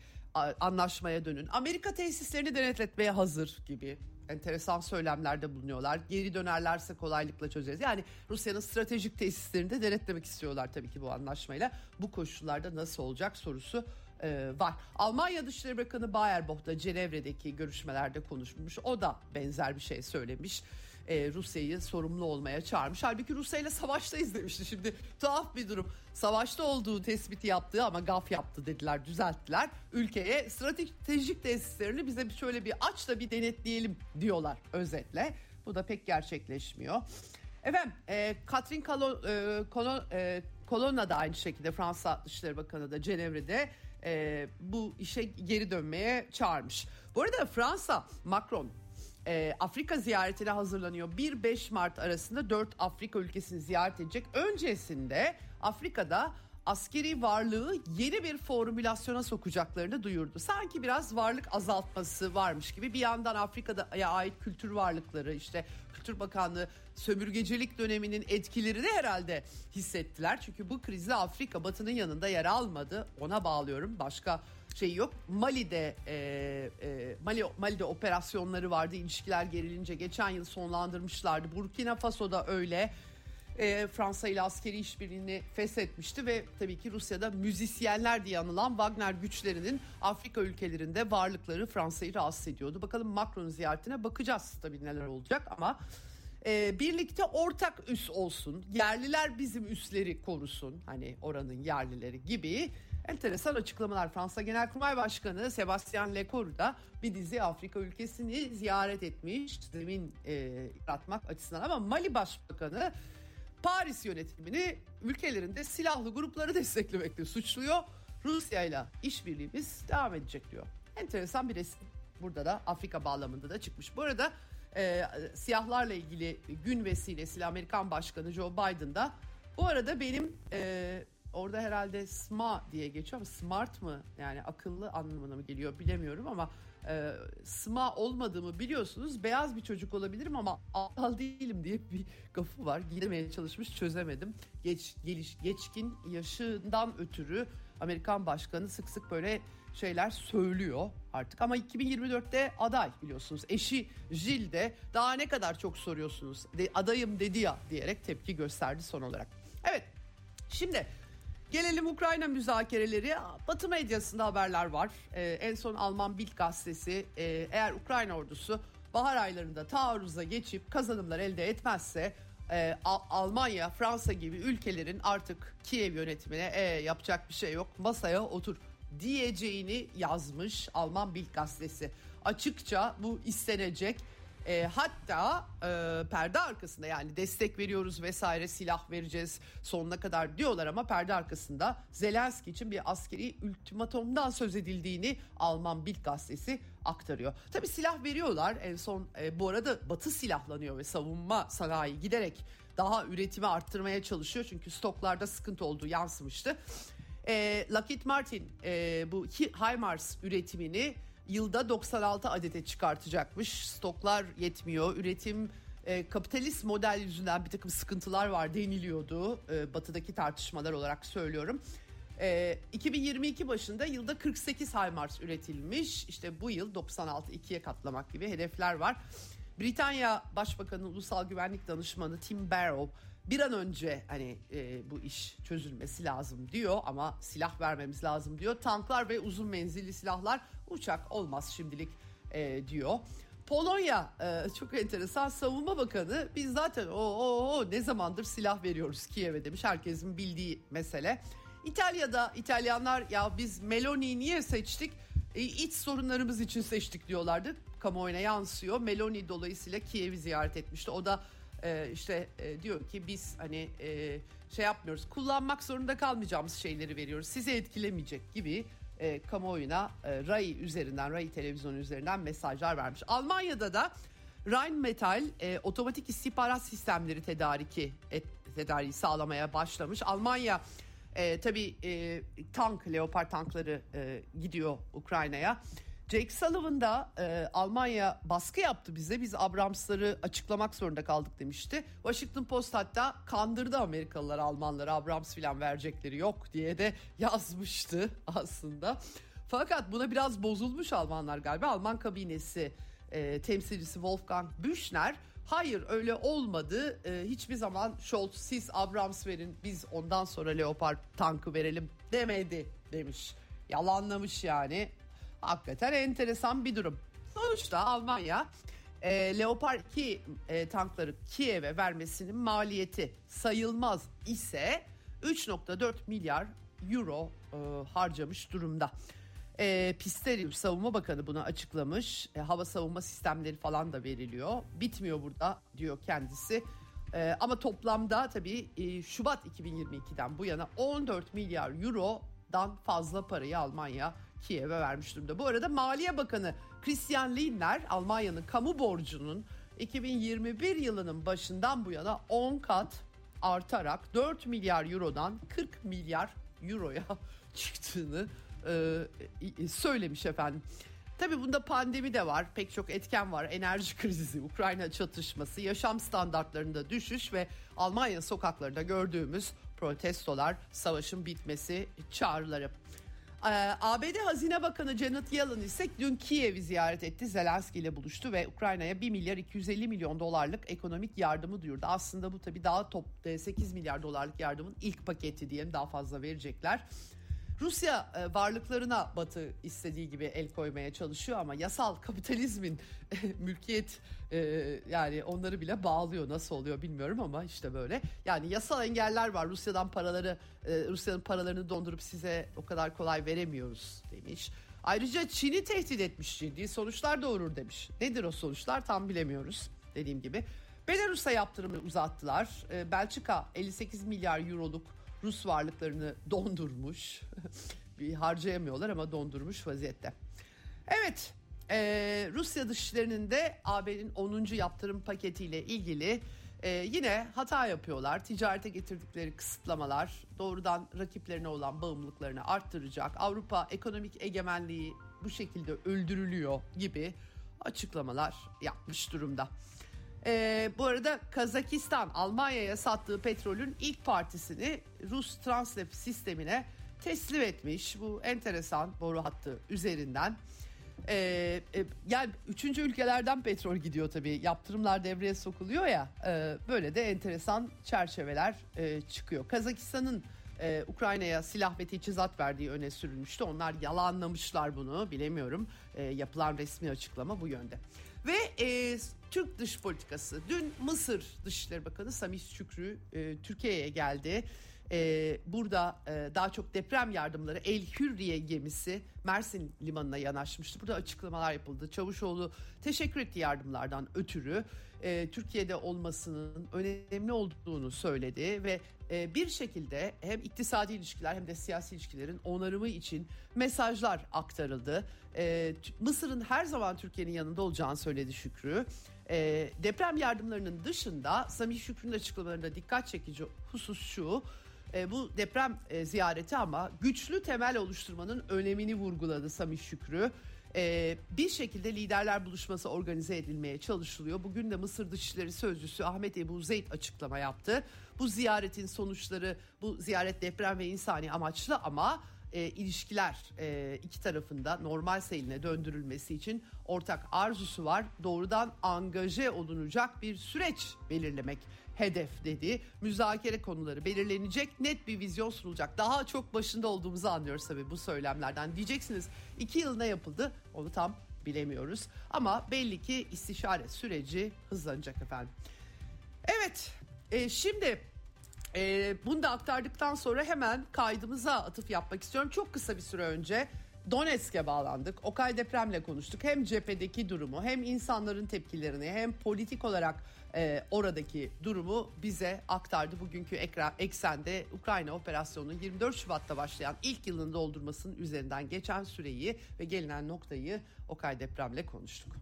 anlaşmaya dönün. Amerika tesislerini denetletmeye hazır gibi enteresan söylemlerde bulunuyorlar. Geri dönerlerse kolaylıkla çözeriz. Yani Rusya'nın stratejik tesislerini de denetlemek istiyorlar tabii ki bu anlaşmayla. Bu koşullarda nasıl olacak sorusu e, var. Almanya Dışişleri Bakanı Baerbock da Cenevre'deki görüşmelerde konuşmuş. O da benzer bir şey söylemiş e, Rusya'yı sorumlu olmaya çağırmış. Halbuki Rusya ile savaştayız demişti. Şimdi tuhaf bir durum. Savaşta olduğu tespiti yaptığı ama gaf yaptı dediler, düzelttiler. Ülkeye stratejik tesislerini bize şöyle bir aç da bir denetleyelim diyorlar özetle. Bu da pek gerçekleşmiyor. Efendim e, Katrin e, Kolon, e, da aynı şekilde Fransa Dışişleri Bakanı da Cenevre'de e, bu işe geri dönmeye çağırmış. Bu arada Fransa Macron e, Afrika ziyaretine hazırlanıyor. 1-5 Mart arasında 4 Afrika ülkesini ziyaret edecek. Öncesinde Afrika'da askeri varlığı yeni bir formülasyona sokacaklarını duyurdu. Sanki biraz varlık azaltması varmış gibi bir yandan Afrika'da ait kültür varlıkları işte Kültür Bakanlığı sömürgecilik döneminin etkileri de herhalde hissettiler. Çünkü bu krizde Afrika Batı'nın yanında yer almadı. Ona bağlıyorum. Başka şey yok. Mali'de e, e, Mali Mali'de operasyonları vardı. İlişkiler gerilince geçen yıl sonlandırmışlardı. Burkina Faso'da öyle. E, Fransa ile askeri işbirliğini feshetmişti ve tabii ki Rusya'da müzisyenler diye anılan Wagner güçlerinin Afrika ülkelerinde varlıkları Fransa'yı rahatsız ediyordu. Bakalım Macron ziyaretine bakacağız tabii neler olacak ama e, birlikte ortak üs olsun. Yerliler bizim üsleri korusun. Hani oranın yerlileri gibi enteresan açıklamalar. Fransa Genelkurmay Başkanı Sebastian Lecour da bir dizi Afrika ülkesini ziyaret etmiş. Zemin e, yaratmak açısından ama Mali Başbakanı Paris yönetimini ülkelerinde silahlı grupları desteklemekle suçluyor. Rusya ile işbirliğimiz devam edecek diyor. Enteresan bir resim. Burada da Afrika bağlamında da çıkmış. Bu arada e, siyahlarla ilgili gün vesilesiyle Amerikan Başkanı Joe Biden da bu arada benim e, orada herhalde SMA diye geçiyor ama smart mı yani akıllı anlamına mı geliyor bilemiyorum ama e, SMA olmadığımı biliyorsunuz. Beyaz bir çocuk olabilirim ama aptal değilim diye bir gafı var. Gidemeye çalışmış çözemedim. Geç, geliş, geçkin yaşından ötürü Amerikan başkanı sık sık böyle şeyler söylüyor artık. Ama 2024'te aday biliyorsunuz. Eşi Jill de daha ne kadar çok soruyorsunuz. De, adayım dedi ya diyerek tepki gösterdi son olarak. Evet şimdi Gelelim Ukrayna müzakereleri. Batı medyasında haberler var. Ee, en son Alman Bild gazetesi e, eğer Ukrayna ordusu bahar aylarında taarruza geçip kazanımlar elde etmezse e, Almanya, Fransa gibi ülkelerin artık Kiev yönetimine e, yapacak bir şey yok masaya otur diyeceğini yazmış Alman Bild gazetesi. Açıkça bu istenecek e, hatta e, perde arkasında yani destek veriyoruz vesaire silah vereceğiz sonuna kadar diyorlar ama perde arkasında Zelenski için bir askeri ultimatomdan söz edildiğini Alman Bild gazetesi aktarıyor. Tabi silah veriyorlar en son e, bu arada Batı silahlanıyor ve savunma sanayi giderek daha üretimi arttırmaya çalışıyor çünkü stoklarda sıkıntı olduğu yansımıştı. E, Lockheed Martin e, bu HIMARS üretimini yılda 96 adete çıkartacakmış. Stoklar yetmiyor. Üretim e, kapitalist model yüzünden bir takım sıkıntılar var deniliyordu. E, batıdaki tartışmalar olarak söylüyorum. E, 2022 başında yılda 48 HIMARS üretilmiş. İşte bu yıl 96 ikiye katlamak gibi hedefler var. Britanya Başbakanı Ulusal Güvenlik Danışmanı Tim Barrow bir an önce hani e, bu iş çözülmesi lazım diyor ama silah vermemiz lazım diyor. Tanklar ve uzun menzilli silahlar uçak olmaz şimdilik e, diyor. Polonya e, çok enteresan savunma bakanı biz zaten o, o, o ne zamandır silah veriyoruz Kiev'e demiş herkesin bildiği mesele. İtalya'da İtalyanlar ya biz Meloni'yi niye seçtik? E, iç sorunlarımız için seçtik diyorlardı. Kamuoyuna yansıyor. Meloni dolayısıyla Kiev'i ziyaret etmişti. O da e, işte e, diyor ki biz hani e, şey yapmıyoruz kullanmak zorunda kalmayacağımız şeyleri veriyoruz sizi etkilemeyecek gibi e, kamuoyuna e, RAI üzerinden RAI televizyon üzerinden mesajlar vermiş. Almanya'da da Rheinmetall e, otomatik istihbarat sistemleri tedariki et, tedariği sağlamaya başlamış. Almanya e, tabii e, tank, Leopard tankları e, gidiyor Ukrayna'ya. Jake Sullivan da e, Almanya baskı yaptı bize. Biz Abrams'ları açıklamak zorunda kaldık demişti. Washington Post hatta kandırdı Amerikalılar Almanları Abrams filan verecekleri yok diye de (laughs) yazmıştı aslında. Fakat buna biraz bozulmuş Almanlar galiba. Alman kabinesi e, temsilcisi Wolfgang Büchner hayır öyle olmadı. E, hiçbir zaman Scholz siz Abrams verin biz ondan sonra Leopard tankı verelim demedi demiş. Yalanlamış yani Hakikaten enteresan bir durum. Sonuçta Almanya e, Leopard 2 e, tankları Kiev'e vermesinin maliyeti sayılmaz ise 3.4 milyar euro e, harcamış durumda. E, Pistorius Savunma Bakanı bunu açıklamış. E, hava savunma sistemleri falan da veriliyor. Bitmiyor burada diyor kendisi. E, ama toplamda tabii e, Şubat 2022'den bu yana 14 milyar eurodan fazla parayı Almanya Kiev'e vermiş durumda. Bu arada Maliye Bakanı Christian Lindner Almanya'nın kamu borcunun 2021 yılının başından bu yana 10 kat artarak 4 milyar eurodan 40 milyar euroya (laughs) çıktığını e, söylemiş efendim. Tabii bunda pandemi de var, pek çok etken var. Enerji (laughs) krizi, Ukrayna çatışması, yaşam standartlarında düşüş ve Almanya sokaklarında gördüğümüz protestolar, savaşın bitmesi çağrıları. Ee, ABD Hazine Bakanı Janet Yellen ise dün Kiev'i ziyaret etti. Zelenski ile buluştu ve Ukrayna'ya 1 milyar 250 milyon dolarlık ekonomik yardımı duyurdu. Aslında bu tabii daha top 8 milyar dolarlık yardımın ilk paketi diyelim daha fazla verecekler. Rusya e, varlıklarına Batı istediği gibi el koymaya çalışıyor ama yasal kapitalizmin mülkiyet e, yani onları bile bağlıyor nasıl oluyor bilmiyorum ama işte böyle. Yani yasal engeller var Rusya'dan paraları e, Rusya'nın paralarını dondurup size o kadar kolay veremiyoruz demiş. Ayrıca Çin'i tehdit etmiş ciddi sonuçlar doğurur demiş. Nedir o sonuçlar tam bilemiyoruz dediğim gibi. Belarus'a yaptırımı uzattılar. Belçika 58 milyar euroluk Rus varlıklarını dondurmuş. (laughs) bir harcayamıyorlar ama dondurmuş vaziyette. Evet e, Rusya dışişlerinin de AB'nin 10. yaptırım paketiyle ilgili e, yine hata yapıyorlar. Ticarete getirdikleri kısıtlamalar doğrudan rakiplerine olan bağımlılıklarını arttıracak. Avrupa ekonomik egemenliği bu şekilde öldürülüyor gibi açıklamalar yapmış durumda. Ee, bu arada Kazakistan Almanya'ya sattığı petrolün ilk partisini Rus Transneft sistemine teslim etmiş. Bu enteresan boru hattı üzerinden. Ee, e, yani üçüncü ülkelerden petrol gidiyor tabii. Yaptırımlar devreye sokuluyor ya. E, böyle de enteresan çerçeveler e, çıkıyor. Kazakistan'ın e, Ukrayna'ya silah ve teçhizat verdiği öne sürülmüştü. Onlar yalanlamışlar bunu bilemiyorum. E, yapılan resmi açıklama bu yönde. Ve e, Türk dış politikası. Dün Mısır Dışişleri Bakanı Samih Şükrü e, Türkiye'ye geldi. E, burada e, daha çok deprem yardımları El Hürriye gemisi Mersin limanına yanaşmıştı. Burada açıklamalar yapıldı. Çavuşoğlu teşekkür etti yardımlardan ötürü. E, Türkiye'de olmasının önemli olduğunu söyledi ve e, bir şekilde hem iktisadi ilişkiler hem de siyasi ilişkilerin onarımı için mesajlar aktarıldı. E, Mısır'ın her zaman Türkiye'nin yanında olacağını söyledi Şükrü. E, deprem yardımlarının dışında Samih Şükrü'nün açıklamalarında dikkat çekici husus şu. E, bu deprem e, ziyareti ama güçlü temel oluşturmanın önemini vurguladı Samih Şükrü. E, bir şekilde liderler buluşması organize edilmeye çalışılıyor. Bugün de Mısır Dışişleri Sözcüsü Ahmet Ebu Zeyd açıklama yaptı. Bu ziyaretin sonuçları, bu ziyaret deprem ve insani amaçlı ama e, ilişkiler e, iki tarafında normal seyline döndürülmesi için ortak arzusu var. Doğrudan angaje olunacak bir süreç belirlemek hedef dedi. Müzakere konuları belirlenecek, net bir vizyon sunulacak. Daha çok başında olduğumuzu anlıyoruz tabii bu söylemlerden. Diyeceksiniz iki yıl ne yapıldı onu tam bilemiyoruz. Ama belli ki istişare süreci hızlanacak efendim. Evet e, şimdi e, bunu da aktardıktan sonra hemen kaydımıza atıf yapmak istiyorum. Çok kısa bir süre önce Donetsk'e bağlandık. Okay depremle konuştuk. Hem cephedeki durumu hem insanların tepkilerini hem politik olarak e, oradaki durumu bize aktardı. Bugünkü ekran, eksende Ukrayna operasyonu 24 Şubat'ta başlayan ilk yılını doldurmasının üzerinden geçen süreyi ve gelinen noktayı Okay depremle konuştuk.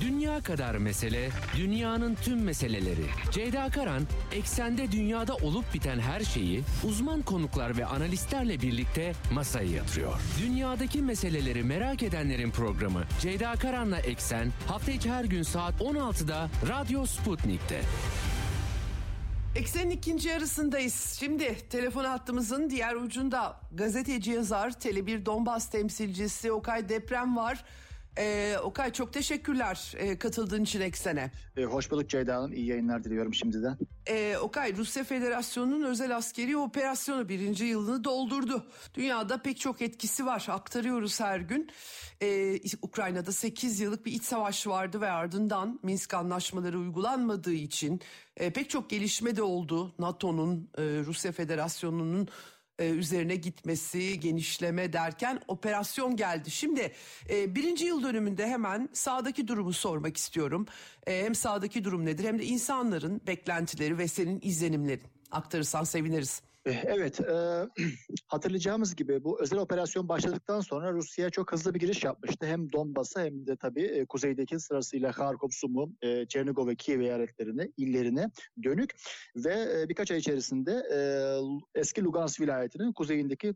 Dünya kadar mesele, dünyanın tüm meseleleri. Ceyda Karan, eksende dünyada olup biten her şeyi uzman konuklar ve analistlerle birlikte masaya yatırıyor. Dünyadaki meseleleri merak edenlerin programı Ceyda Karan'la Eksen hafta içi her gün saat 16'da Radyo Sputnik'te. Eksenin ikinci yarısındayız. Şimdi telefon hattımızın diğer ucunda gazeteci yazar, Tele1 Donbas temsilcisi Okay Deprem var. Ee, Okay çok teşekkürler e, katıldığın için Eksen'e. E, hoş bulduk Ceyda Hanım. İyi yayınlar diliyorum şimdiden. Ee, Okay Rusya Federasyonu'nun özel askeri operasyonu birinci yılını doldurdu. Dünyada pek çok etkisi var. Aktarıyoruz her gün. Ee, Ukrayna'da 8 yıllık bir iç savaş vardı ve ardından Minsk anlaşmaları uygulanmadığı için e, pek çok gelişme de oldu. NATO'nun, e, Rusya Federasyonu'nun e, üzerine gitmesi, genişleme derken operasyon geldi. Şimdi e, birinci yıl dönümünde hemen sağdaki durumu sormak istiyorum. E, hem sağdaki durum nedir hem de insanların beklentileri ve senin izlenimlerin aktarırsan seviniriz. Eh, evet, e, (clears throat) hatırlayacağımız gibi bu özel operasyon başladıktan sonra Rusya çok hızlı bir giriş yapmıştı. Hem Donbas'a hem de tabii e, kuzeydeki sırasıyla Kharkov, Sumu, e, Çernigov ve Kiev eyaletlerine, illerine dönük ve e, birkaç ay içerisinde e, eski Lugansk vilayetinin kuzeyindeki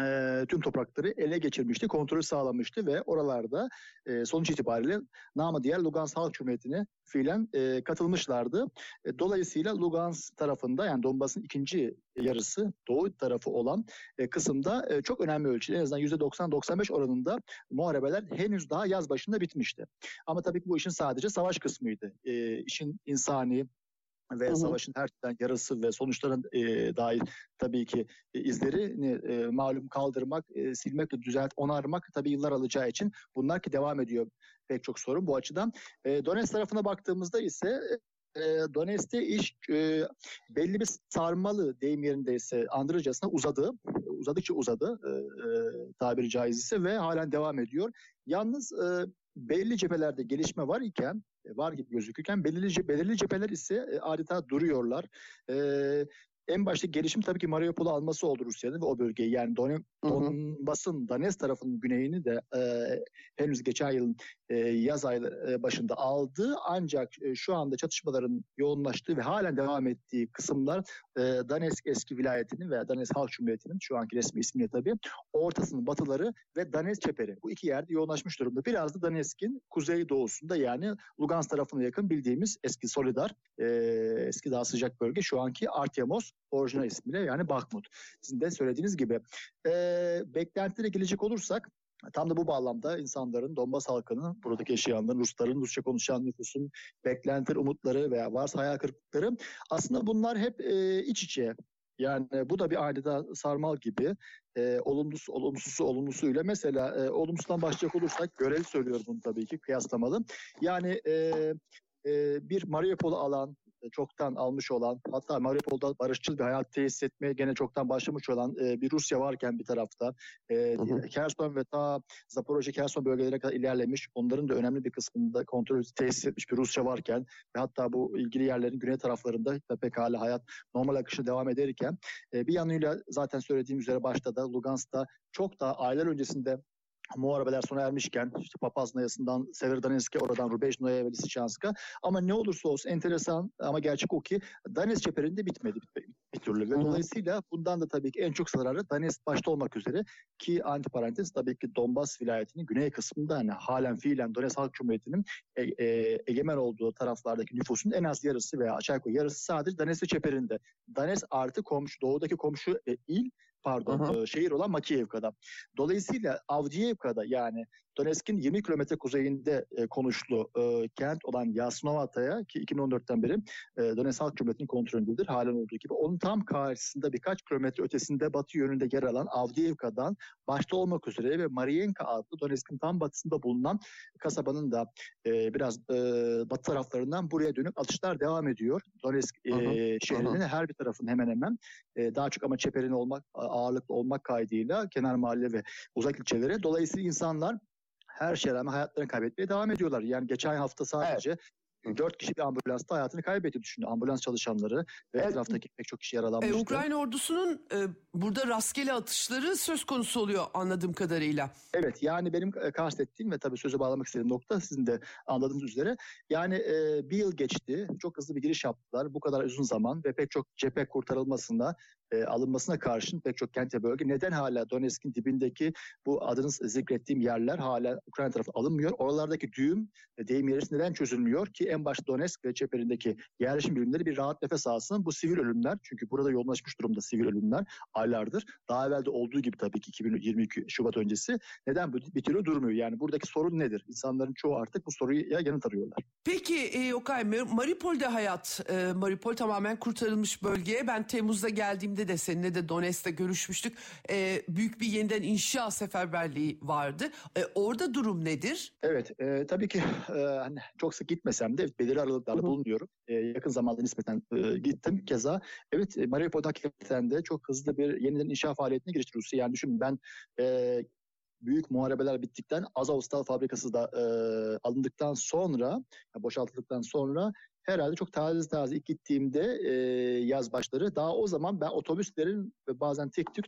e, tüm toprakları ele geçirmişti, kontrolü sağlamıştı ve oralarda e, sonuç itibariyle namı diğer Lugansk Halk Cumhuriyeti'ne fiilen e, katılmışlardı. E, dolayısıyla Lugansk tarafında yani Donbas'ın ikinci yarısı doğu tarafı olan e, kısımda e, çok önemli ölçüde en azından %90-95 oranında muharebeler henüz daha yaz başında bitmişti. Ama tabii ki bu işin sadece savaş kısmıydı. E, işin insani, ve hı hı. savaşın her türden yarası ve sonuçların e, dair tabii ki e, izlerini e, malum kaldırmak, e, silmek, düzelt, onarmak tabii yıllar alacağı için bunlar ki devam ediyor pek çok sorun bu açıdan. E, Donetsk tarafına baktığımızda ise e, Donetsk'te iş e, belli bir sarmalı deyim yerindeyse andırıcasına uzadı. Uzadıkça uzadı e, e, tabiri caizse ve halen devam ediyor. Yalnız e, belli cephelerde gelişme var iken var gibi gözükürken belirli, belirli cepheler ise e, adeta duruyorlar. E, en başta gelişim tabii ki Mariupol'u alması oldu Rusya'nın ve o bölgeyi yani Don Donbas'ın Donetsk tarafının güneyini de e, henüz geçen yılın e, yaz ayı e, başında aldı. Ancak e, şu anda çatışmaların yoğunlaştığı ve halen devam ettiği kısımlar e, Donetsk eski vilayetinin veya Donetsk Halk Cumhuriyeti'nin şu anki resmi ismiyle tabii ortasının batıları ve Donetsk çeperi. Bu iki yerde yoğunlaşmış durumda. Biraz da Donetsk'in kuzey doğusunda yani Lugansk tarafına yakın bildiğimiz eski Solidar, e, eski daha sıcak bölge şu anki Artyomos orijinal ismiyle yani Bakhmut. Sizin de söylediğiniz gibi. E, beklentilere gelecek olursak Tam da bu bağlamda insanların, Donbas halkının, buradaki yaşayanların, Rusların, Rusça konuşan nüfusun beklentileri, umutları veya varsa hayal kırıklıkları aslında bunlar hep e, iç içe. Yani bu da bir adeta sarmal gibi e, olumlusu, olumsuzu olumlusuyla mesela e, olumsuzdan başlayacak olursak görev söylüyorum bunu tabii ki kıyaslamalı. Yani e, e, bir Mariupol'u alan, çoktan almış olan hatta Mariupol'da barışçıl bir hayat tesis etmeye gene çoktan başlamış olan e, bir Rusya varken bir tarafta e, Kherson ve ta Zaporojye Kherson bölgelere kadar ilerlemiş onların da önemli bir kısmında kontrol tesis etmiş bir Rusya varken ve hatta bu ilgili yerlerin güney taraflarında pekala hayat normal akışı devam ederken e, bir yanıyla zaten söylediğim üzere başta da Lugansk'ta çok daha aylar öncesinde muharebeler sona ermişken işte Papaz Nayası'ndan Severodonetsk'e oradan Rubejno'ya ve Lisichansk'a ama ne olursa olsun enteresan ama gerçek o ki Donetsk çeperinde bitmedi bir türlü. Ve dolayısıyla bundan da tabii ki en çok zararı Donetsk başta olmak üzere ki antiparantez tabii ki Donbas vilayetinin güney kısmında hani halen fiilen Donetsk Halk Cumhuriyeti'nin e, e, egemen olduğu taraflardaki nüfusun en az yarısı veya aşağı yukarı yarısı sadece Donetsk çeperinde. Donetsk artı komşu doğudaki komşu e, il pardon Aha. şehir olan Makiyevka'da. Dolayısıyla Avdiivka'da yani Donetsk'in 20 kilometre kuzeyinde e, konuşlu e, kent olan Yasnovata'ya ki 2014'ten beri e, Donetsk Halk Cumhuriyeti'nin kontrolündedir halen olduğu gibi. Onun tam karşısında birkaç kilometre ötesinde batı yönünde yer alan Avdiivka'dan başta olmak üzere ve Marienka adlı Donetsk'in tam batısında bulunan kasabanın da e, biraz e, batı taraflarından buraya dönük atışlar devam ediyor. Donetsk e, şehrinin her bir tarafın hemen hemen e, daha çok ama çeperin olmak ağırlıklı olmak kaydıyla kenar mahalle ve uzak ilçelere. Dolayısıyla insanlar her şeye rağmen hayatlarını kaybetmeye devam ediyorlar. Yani geçen hafta sadece evet. Dört kişi bir ambulansta hayatını kaybetti düşünün. Ambulans çalışanları ve evet. etraftaki pek çok kişi yaralanmıştı. E, Ukrayna ordusunun e, burada rastgele atışları söz konusu oluyor anladığım kadarıyla. Evet yani benim e, kastettiğim ve tabii sözü bağlamak istediğim nokta sizin de anladığınız üzere. Yani e, bir yıl geçti. Çok hızlı bir giriş yaptılar. Bu kadar uzun zaman ve pek çok cephe kurtarılmasında e, alınmasına karşın pek çok kent ve bölge neden hala Donetsk'in dibindeki bu adını zikrettiğim yerler hala Ukrayna tarafı alınmıyor? Oralardaki düğüm e, deyim yerisi neden çözülmüyor ki en başta Donetsk ve çeperindeki yerleşim birimleri bir rahat nefes alsın. Bu sivil ölümler çünkü burada yoğunlaşmış durumda sivil ölümler aylardır. Daha evvel de olduğu gibi tabii ki 2022 Şubat öncesi neden türlü durmuyor? Yani buradaki sorun nedir? İnsanların çoğu artık bu soruya yanıt arıyorlar. Peki e, Okay Mariupol'de hayat, e, Mariupol tamamen kurtarılmış bölge. Ben Temmuz'da geldiğimde döneminde de seninle de Donetsk'te görüşmüştük. E, büyük bir yeniden inşa seferberliği vardı. E, orada durum nedir? Evet e, tabii ki e, hani çok sık gitmesem de belirli aralıklarla bulunuyorum. E, yakın zamanda nispeten e, gittim. Keza evet e, Mariupol'da hakikaten de çok hızlı bir yeniden inşa faaliyetine girişti Rusya. Yani düşünün ben e, büyük muharebeler bittikten Azovstal fabrikası da e, alındıktan sonra, boşaltıldıktan sonra herhalde çok taze taze ilk gittiğimde e, yaz başları daha o zaman ben otobüslerin ve bazen tek tük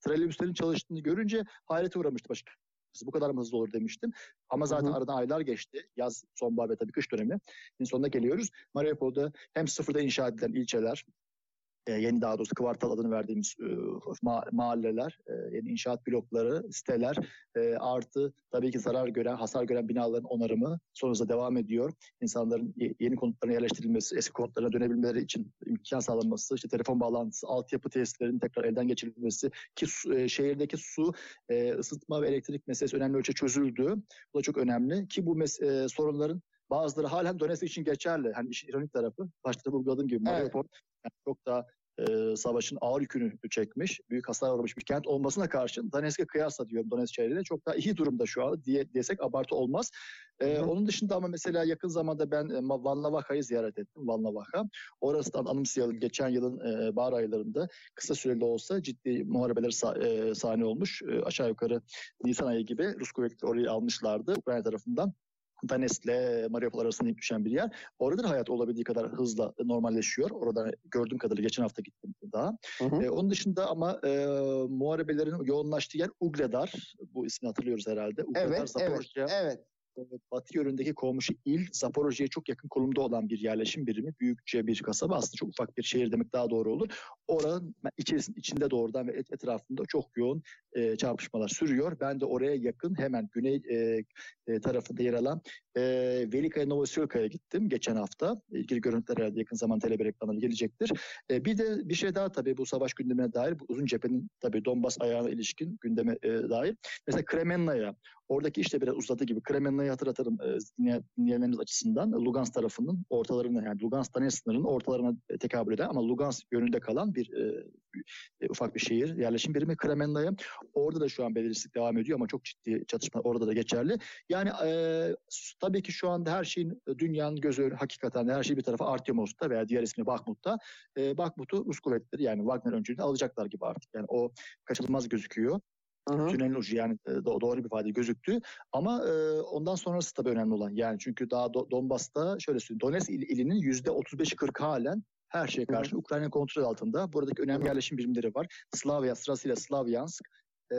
trolleybüslerin çalıştığını görünce hayrete uğramıştım açıkçası. Bu kadar mı hızlı olur demiştim. Ama zaten hı hı. aradan aylar geçti. Yaz, sonbahar ve tabii kış dönemi. Şimdi sonuna geliyoruz. Mariupol'da hem sıfırda inşa edilen ilçeler, e, yeni daha doğrusu kvartal adını verdiğimiz e, ma- mahalleler, e, yeni inşaat blokları, siteler e, artı tabii ki zarar gören, hasar gören binaların onarımı sonrasında devam ediyor. İnsanların yeni konutlarına yerleştirilmesi, eski konutlarına dönebilmeleri için imkan sağlanması, işte telefon bağlantısı, altyapı tesislerinin tekrar elden geçirilmesi ki su, e, şehirdeki su, e, ısıtma ve elektrik meselesi önemli ölçüde çözüldü. Bu da çok önemli ki bu mes- e, sorunların Bazıları halen Donetsk için geçerli. Hani işin ironik tarafı. Başta vurguladığım gibi Mariupol evet. Yani çok daha e, savaşın ağır yükünü çekmiş, büyük hasar uğramış bir kent olmasına karşın Donetsk'e kıyasla diyorum Donetsk şehriyle çok daha iyi durumda şu an diye desek abartı olmaz. E, onun dışında ama mesela yakın zamanda ben e, Valnavaka'yı ziyaret ettim. Valnavaka. Orasından anımsayalım geçen yılın e, bahar aylarında kısa süreli olsa ciddi muharebeler sah- e, sahne olmuş. E, aşağı yukarı Nisan ayı gibi Rus kuvvetleri orayı almışlardı Ukrayna tarafından. Donetsk'le Mariupol arasında düşen bir yer. Orada da hayat olabildiği kadar hızla normalleşiyor. Orada gördüğüm kadarıyla geçen hafta gittim daha. Hı hı. E, onun dışında ama e, muharebelerin yoğunlaştığı yer Ugledar. Bu ismi hatırlıyoruz herhalde. Ugledar, evet, Zaporojye. evet, evet batı yönündeki komşu il Zaporojye'ye çok yakın konumda olan bir yerleşim birimi. Büyükçe bir kasaba aslında çok ufak bir şehir demek daha doğru olur. Oranın içerisinde, içinde doğrudan ve etrafında çok yoğun e, çarpışmalar sürüyor. Ben de oraya yakın hemen güney e, e, tarafında yer alan e, Velikaya Novosiyolka'ya gittim geçen hafta. İlgili görüntüler herhalde yakın zaman televizyon ekranına gelecektir. E, bir de bir şey daha tabii bu savaş gündemine dair bu uzun cephenin tabii Donbas ayağına ilişkin gündeme e, dair. Mesela Kremenna'ya Oradaki işte biraz uzadı gibi. Kremenna'yı hatırlatırım e, dinleyenlerimiz açısından. Lugansk tarafının ortalarına yani Lugansk Donetsk sınırının ortalarına e, tekabül eden ama Lugansk yönünde kalan bir e, e, ufak bir şehir yerleşim birimi Kremenna'ya. Orada da şu an belirsizlik devam ediyor ama çok ciddi çatışma orada da geçerli. Yani e, tabii ki şu anda her şeyin dünyanın gözü hakikaten her şey bir tarafa Artyomov'da veya diğer ismi Bakhmut'ta. E, Bakhmut'u Rus kuvvetleri yani Wagner öncülüğünde alacaklar gibi artık. Yani o kaçınılmaz gözüküyor. Hı Tünelin ucu yani doğru bir ifade gözüktü. Ama e, ondan sonrası tabii önemli olan. Yani çünkü daha Do- Donbas'ta şöyle söyleyeyim. Donetsk il, ilinin yüzde 35'i 40 halen her şeye karşı Ukrayna kontrol altında. Buradaki önemli yerleşim birimleri var. Slavya sırasıyla Slavyansk, e,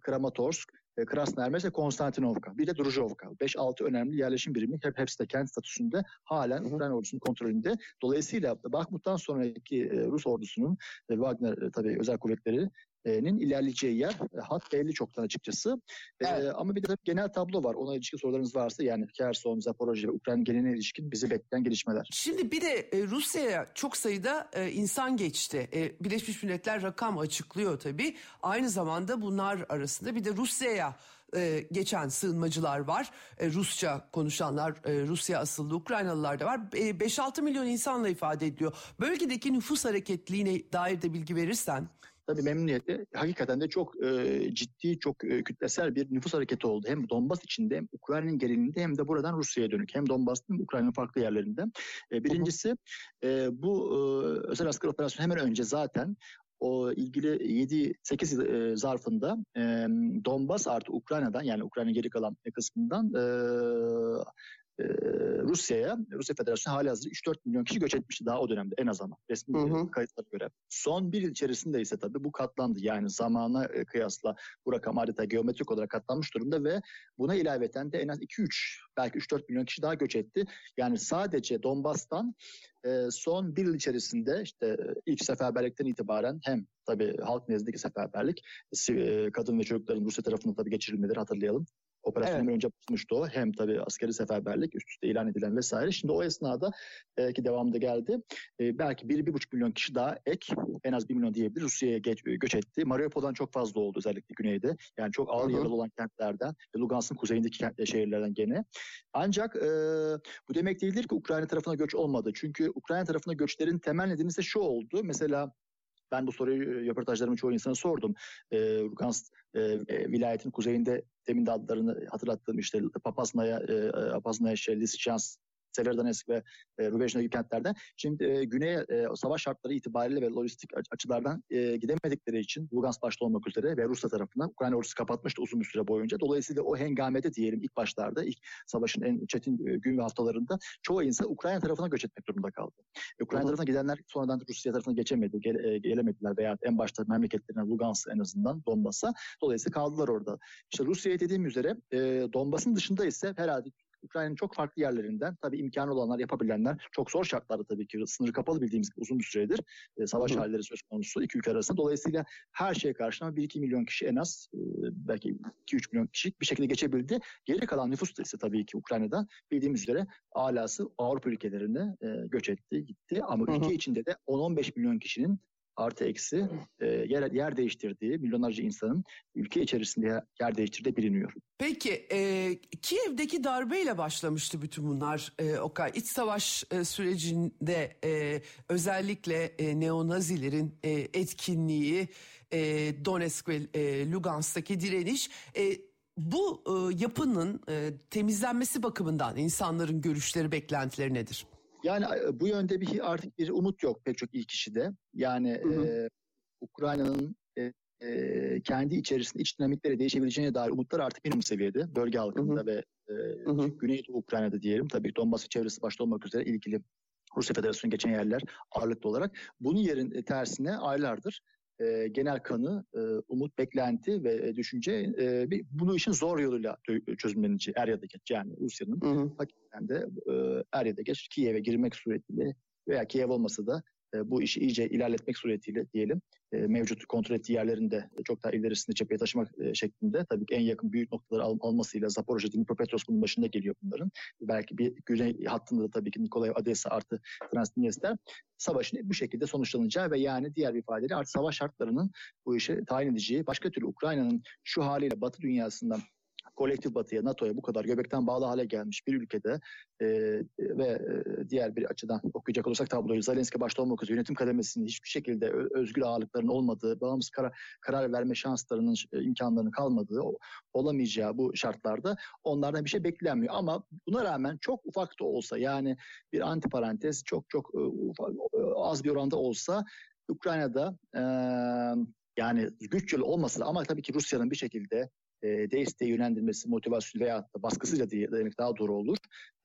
Kramatorsk, e, Krasnoyarsk ve Konstantinovka. Bir de Druzhovka. 5-6 önemli yerleşim birimi hep hepsi de kent statüsünde halen Hı-hı. Ukrayna ordusunun kontrolünde. Dolayısıyla Bakhmut'tan sonraki e, Rus ordusunun e, Wagner e, tabii özel kuvvetleri nin ilerleyeceği yer e, hat belli çoktan açıkçası. Evet. E, ama bir de genel tablo var. Ona ilişkin sorularınız varsa yani Kherson, Zaporojye ve Ukrayna geneline ilişkin bizi bekleyen gelişmeler. Şimdi bir de e, Rusya'ya çok sayıda e, insan geçti. E, Birleşmiş Milletler rakam açıklıyor tabii. Aynı zamanda bunlar arasında bir de Rusya'ya e, geçen sığınmacılar var. E, Rusça konuşanlar, e, Rusya asıllı Ukraynalılar da var. E, 5-6 milyon insanla ifade ediyor. Bölgedeki nüfus hareketliğine dair de bilgi verirsen. Tabii memnuniyetle hakikaten de çok e, ciddi, çok e, kütlesel bir nüfus hareketi oldu. Hem Donbas içinde hem Ukrayna'nın genelinde hem de buradan Rusya'ya dönük. Hem Donbas'ın Ukrayna'nın farklı yerlerinde. E, birincisi e, bu e, özel asker operasyonu hemen önce zaten o ilgili 7-8 yıl e, zarfında e, Donbas artı Ukrayna'dan yani Ukrayna'nın geri kalan kısmından e, e, Rusya'ya, Rusya Federasyonu hali hazırda 3-4 milyon kişi göç etmişti daha o dönemde en azından resmi hı hı. kayıtlara göre. Son bir yıl içerisinde ise tabii bu katlandı. Yani zamana e, kıyasla bu rakam adeta geometrik olarak katlanmış durumda ve buna ilaveten de en az 2-3 belki 3-4 milyon kişi daha göç etti. Yani sadece Donbas'tan e, son bir yıl içerisinde işte ilk seferberlikten itibaren hem tabii halk nezdindeki seferberlik, kadın ve çocukların Rusya tarafından tabii geçirilmeleri hatırlayalım. Operasyonun evet. önce basmıştı o. Hem tabii askeri seferberlik üst üste ilan edilen vesaire. Şimdi o esnada e, ki devamında geldi. E, belki bir, bir buçuk milyon kişi daha ek en az bir milyon diyebilir Rusya'ya geç, e, göç etti. Mariupol'dan çok fazla oldu özellikle güneyde. Yani çok ağır yaralı olan kentlerden ve Lugansk'ın kuzeyindeki kent, e, şehirlerden gene. Ancak e, bu demek değildir ki Ukrayna tarafına göç olmadı. Çünkü Ukrayna tarafına göçlerin temel nedeni ise şu oldu. Mesela ben bu soruyu röportajlarımın çoğu insana sordum. E, Lugansk e, e, vilayetin kuzeyinde demin de adlarını hatırlattığım işte Papasnaya, e, Papasnaya, Lysychansk Severodonetsk ve e, Rubejna gibi kentlerde. Şimdi e, güneye e, savaş şartları itibariyle ve lojistik açılardan e, gidemedikleri için Lugansk başta olmak üzere ve Rusya tarafından Ukrayna ordusu kapatmıştı uzun bir süre boyunca. Dolayısıyla o hengamede diyelim ilk başlarda ilk savaşın en çetin e, gün ve haftalarında çoğu insan Ukrayna tarafına göç etmek durumunda kaldı. Ukrayna tarafına gidenler sonradan Rusya tarafına geçemedi, gele, e, gelemediler veya en başta memleketlerine Lugansk en azından Donbas'a. Dolayısıyla kaldılar orada. İşte Rusya'ya dediğim üzere e, Donbas'ın dışında ise herhalde Ukrayna'nın çok farklı yerlerinden tabii imkanı olanlar yapabilenler çok zor şartlarda tabii ki sınır kapalı bildiğimiz gibi uzun bir süredir e, savaş Hı. halleri söz konusu iki ülke arasında. Dolayısıyla her şeye karşın 1-2 milyon kişi en az e, belki 2-3 milyon kişi bir şekilde geçebildi. Geri kalan nüfus da ise tabii ki Ukrayna'da bildiğimiz üzere alası Avrupa ülkelerine e, göç etti gitti ama Hı. ülke içinde de 10-15 milyon kişinin artı eksi e, yer, yer değiştirdiği milyonlarca insanın ülke içerisinde yer değiştirdiği biliniyor. Peki e, Kiev'deki darbeyle başlamıştı bütün bunlar e, Okay. İç savaş e, sürecinde e, özellikle e, neonazilerin e, etkinliği, e, Donetsk ve e, Lugansk'taki direniş... E, bu e, yapının e, temizlenmesi bakımından insanların görüşleri, beklentileri nedir? Yani bu yönde bir artık bir umut yok pek çok iyi kişide. Yani e, Ukrayna'nın e, e, kendi içerisinde iç dinamikleri değişebileceğine dair umutlar artık minimum seviyede. Bölge halkında hı hı. ve e, Güneydoğu Ukrayna'da diyelim. Tabii Donbas çevresi başta olmak üzere ilgili Rusya Federasyonu geçen yerler ağırlıklı olarak. Bunun yerin tersine aylardır e, genel kanı, e, umut, beklenti ve e, düşünce e, bir, bunu işin zor yoluyla çözümleneceği er ya da geç. Yani Rusya'nın hakikaten de e, er ya da geç Kiev'e girmek suretiyle veya Kiev olmasa da e, bu işi iyice ilerletmek suretiyle diyelim e, mevcut kontrol ettiği yerlerinde çok daha ilerisinde cepheye taşımak e, şeklinde tabii ki en yakın büyük noktaları al, almasıyla Zaporojye, Dnipropetrovsk bunun başında geliyor bunların. Belki bir güney hattında da tabii ki Nikolaev, Odessa artı Transnistria savaşın bu şekilde sonuçlanacağı ve yani diğer bir ifadeyle artık savaş şartlarının bu işe tayin edeceği başka türlü Ukrayna'nın şu haliyle Batı dünyasından kolektif batıya, NATO'ya bu kadar göbekten bağlı hale gelmiş bir ülkede e, ve e, diğer bir açıdan okuyacak olursak tabloyu Zelenski başta olmak üzere yönetim kademesinin hiçbir şekilde özgür ağırlıkların olmadığı, bağımsız karar, karar verme şanslarının, e, imkanlarının kalmadığı, olamayacağı bu şartlarda onlardan bir şey beklenmiyor. Ama buna rağmen çok ufak da olsa yani bir antiparantez çok çok e, az bir oranda olsa Ukrayna'da e, yani güç yolu olmasa ama tabii ki Rusya'nın bir şekilde e, yönlendirmesi, motivasyon veya da baskısıyla diye demek daha doğru olur.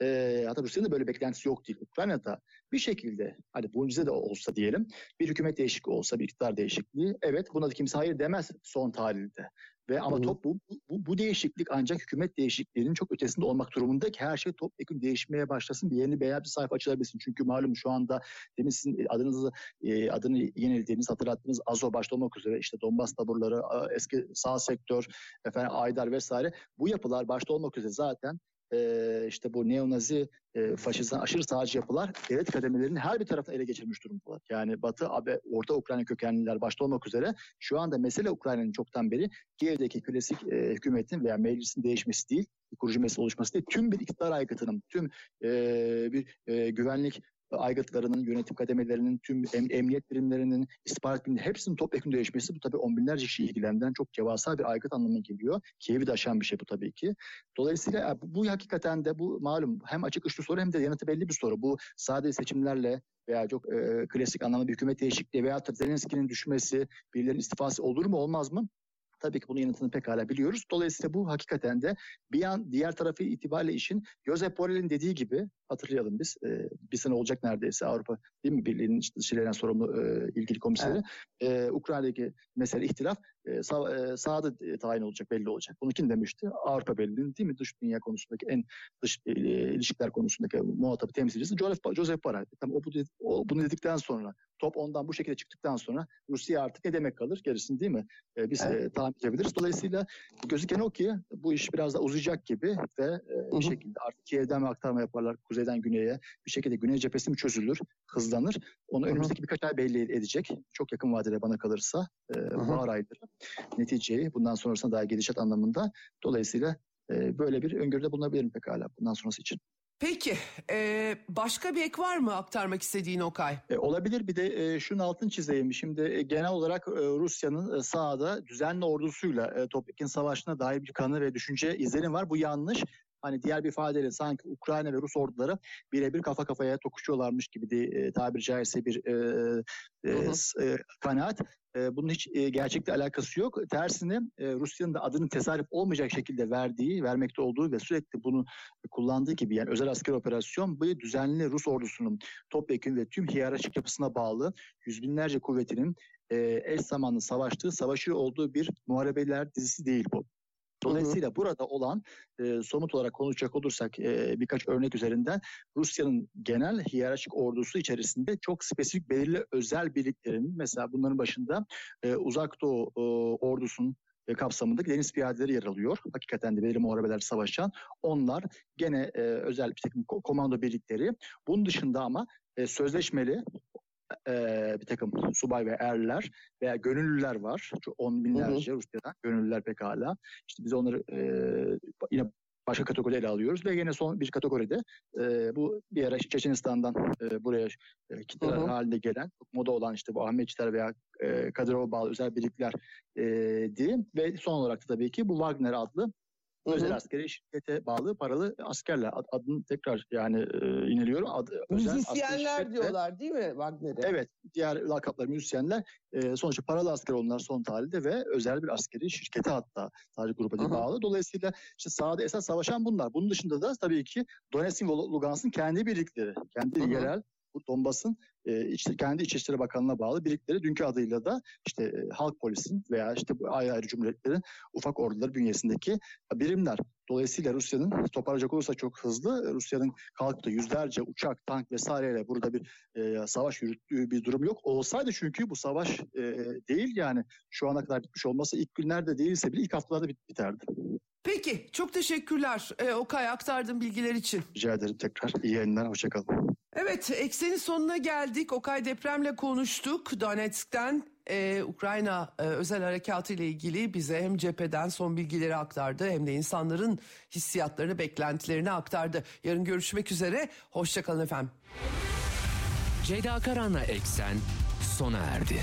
E, hatta Rusya'nın da böyle beklentisi yok değil. Ukrayna'da bir şekilde hadi mucize de olsa diyelim bir hükümet değişikliği olsa bir iktidar değişikliği evet buna da kimse hayır demez son tahlilde. Ve ama top bu, bu, bu değişiklik ancak hükümet değişikliğinin çok ötesinde olmak durumunda ki her şey topyekun değişmeye başlasın. Bir yeni veya bir sayfa açılabilsin. Çünkü malum şu anda demin sizin adınızı e, adını yenilediğiniz hatırlattığınız Azo başta olmak üzere işte Donbas taburları, eski sağ sektör, efendim Aydar vesaire bu yapılar başta olmak üzere zaten e, işte bu neonazi e, faşizan aşırı sağcı yapılar devlet kademelerinin her bir tarafını ele geçirmiş durumdalar. Yani Batı, AB, Orta Ukrayna kökenliler başta olmak üzere şu anda mesele Ukrayna'nın çoktan beri Kiev'deki klasik e, hükümetin veya meclisin değişmesi değil, kurucu meclis oluşması değil, tüm bir iktidar aygıtının, tüm e, bir e, güvenlik aygıtlarının, yönetim kademelerinin, tüm em, emniyet birimlerinin, istihbarat birimlerinin hepsinin topyekun değişmesi bu tabii on binlerce kişiyi ilgilendiren çok cevasal bir aygıt anlamına geliyor. Kiev'i de aşan bir şey bu tabii ki. Dolayısıyla bu, bu hakikaten de bu malum hem açık uçlu soru hem de yanıtı belli bir soru. Bu sadece seçimlerle veya çok e, klasik anlamda bir hükümet değişikliği veya Zelenski'nin düşmesi, birilerinin istifası olur mu olmaz mı? Tabii ki bunun yanıtını pekala biliyoruz. Dolayısıyla bu hakikaten de bir an diğer tarafı itibariyle işin Josep Borrell'in dediği gibi hatırlayalım biz. E, bir sene olacak neredeyse Avrupa değil mi Birliği'nin işte dışarıdan sorumlu e, ilgili komiseri. Evet. E, Ukrayna'daki mesele ihtilaf e, sağ, e, sahada e, tayin olacak belli olacak. Bunu kim demişti? Avrupa Birliği'nin değil mi dış dünya konusundaki en dış e, ilişkiler konusundaki muhatabı temsilcisi Josep, Josep Borrell. Tam o, o bunu dedikten sonra top ondan bu şekilde çıktıktan sonra Rusya artık ne demek kalır gerisini değil mi? E, biz evet. e, tahmin edebiliriz. Dolayısıyla gözüken o ki bu iş biraz da uzayacak gibi ve e, bir şekilde artık Kiev'den aktarma yaparlar kuzeyden güneye bir şekilde güney cephesi mi çözülür, hızlanır. Onu Hı-hı. önümüzdeki birkaç ay belli edecek. Çok yakın vadede bana kalırsa e, bahar ayları neticeyi bundan sonrasına daha gidişat anlamında. Dolayısıyla e, böyle bir öngörüde bulunabilirim pekala bundan sonrası için. Peki e, başka bir ek var mı aktarmak istediğin Okay? E, olabilir bir de e, şunun altını çizeyim. Şimdi e, genel olarak e, Rusya'nın e, sahada düzenli ordusuyla e, Topyekin Savaşı'na dair bir kanı ve düşünce izlenim var. Bu yanlış. Hani diğer bir ifadeyle sanki Ukrayna ve Rus orduları birebir kafa kafaya tokuşuyorlarmış gibi de e, tabiri caizse bir e, e, e, kanaat. E, bunun hiç e, gerçekle alakası yok. Tersine e, Rusya'nın da adını tesadüf olmayacak şekilde verdiği, vermekte olduğu ve sürekli bunu kullandığı gibi yani özel asker operasyon bu düzenli Rus ordusunun topyekun ve tüm hiyerarşik yapısına bağlı yüz binlerce kuvvetinin e, eş zamanlı savaştığı, savaşı olduğu bir muharebeler dizisi değil bu. Dolayısıyla burada olan e, somut olarak konuşacak olursak e, birkaç örnek üzerinden Rusya'nın genel hiyerarşik ordusu içerisinde çok spesifik belirli özel birliklerin mesela bunların başında e, Uzak Doğu e, ordusunun e, kapsamında deniz piyadeleri yer alıyor. Hakikaten de belirli muharebeler savaşan. Onlar gene e, özel bir takım komando birlikleri. Bunun dışında ama e, sözleşmeli e, bir takım subay ve erler veya gönüllüler var. Çok on binlerce hı hı. Rusya'dan gönüllüler pekala. İşte biz onları e, yine başka kategoriyle alıyoruz ve yine son bir kategoride e, bu bir ara Çeçenistan'dan e, buraya e, kitleler hı hı. halinde gelen moda olan işte bu Ahmetçiler veya e, Kadirova bağlı özel birlikler e, diyeyim ve son olarak da tabii ki bu Wagner adlı. Özel askeri şirkete bağlı paralı askerler. Ad, adını tekrar yani e, iniliyorum. Ad, müzisyenler diyorlar değil mi Wagner'e? Evet. Diğer lakaplar müzisyenler. E, sonuçta paralı asker onlar son tarihte ve özel bir askeri şirkete hatta sadece gruba değil bağlı. Dolayısıyla işte sahada esas savaşan bunlar. Bunun dışında da tabii ki Donetsk ve Lugansk'ın kendi birlikleri, kendi Hı-hı. yerel bu Donbas'ın e, işte kendi İçişleri Bakanlığı'na bağlı birlikleri dünkü adıyla da işte e, halk polisin veya işte bu ayrı ayrı cumhuriyetlerin ufak orduları bünyesindeki birimler. Dolayısıyla Rusya'nın toparlayacak olursa çok hızlı Rusya'nın kalktığı yüzlerce uçak, tank vesaireyle burada bir e, savaş yürüttüğü bir durum yok. Olsaydı çünkü bu savaş e, değil yani şu ana kadar bitmiş olması ilk günlerde değilse bile ilk haftalarda bit biterdi. Peki çok teşekkürler ee, Okay aktardığın bilgiler için. Rica ederim tekrar. iyi yayınlar. Hoşçakalın. Evet eksenin sonuna geldik. Okay depremle konuştuk. Donetsk'ten e, Ukrayna e, özel harekatı ile ilgili bize hem cepheden son bilgileri aktardı hem de insanların hissiyatlarını, beklentilerini aktardı. Yarın görüşmek üzere. Hoşçakalın efendim. Ceyda Karan'la Eksen sona erdi.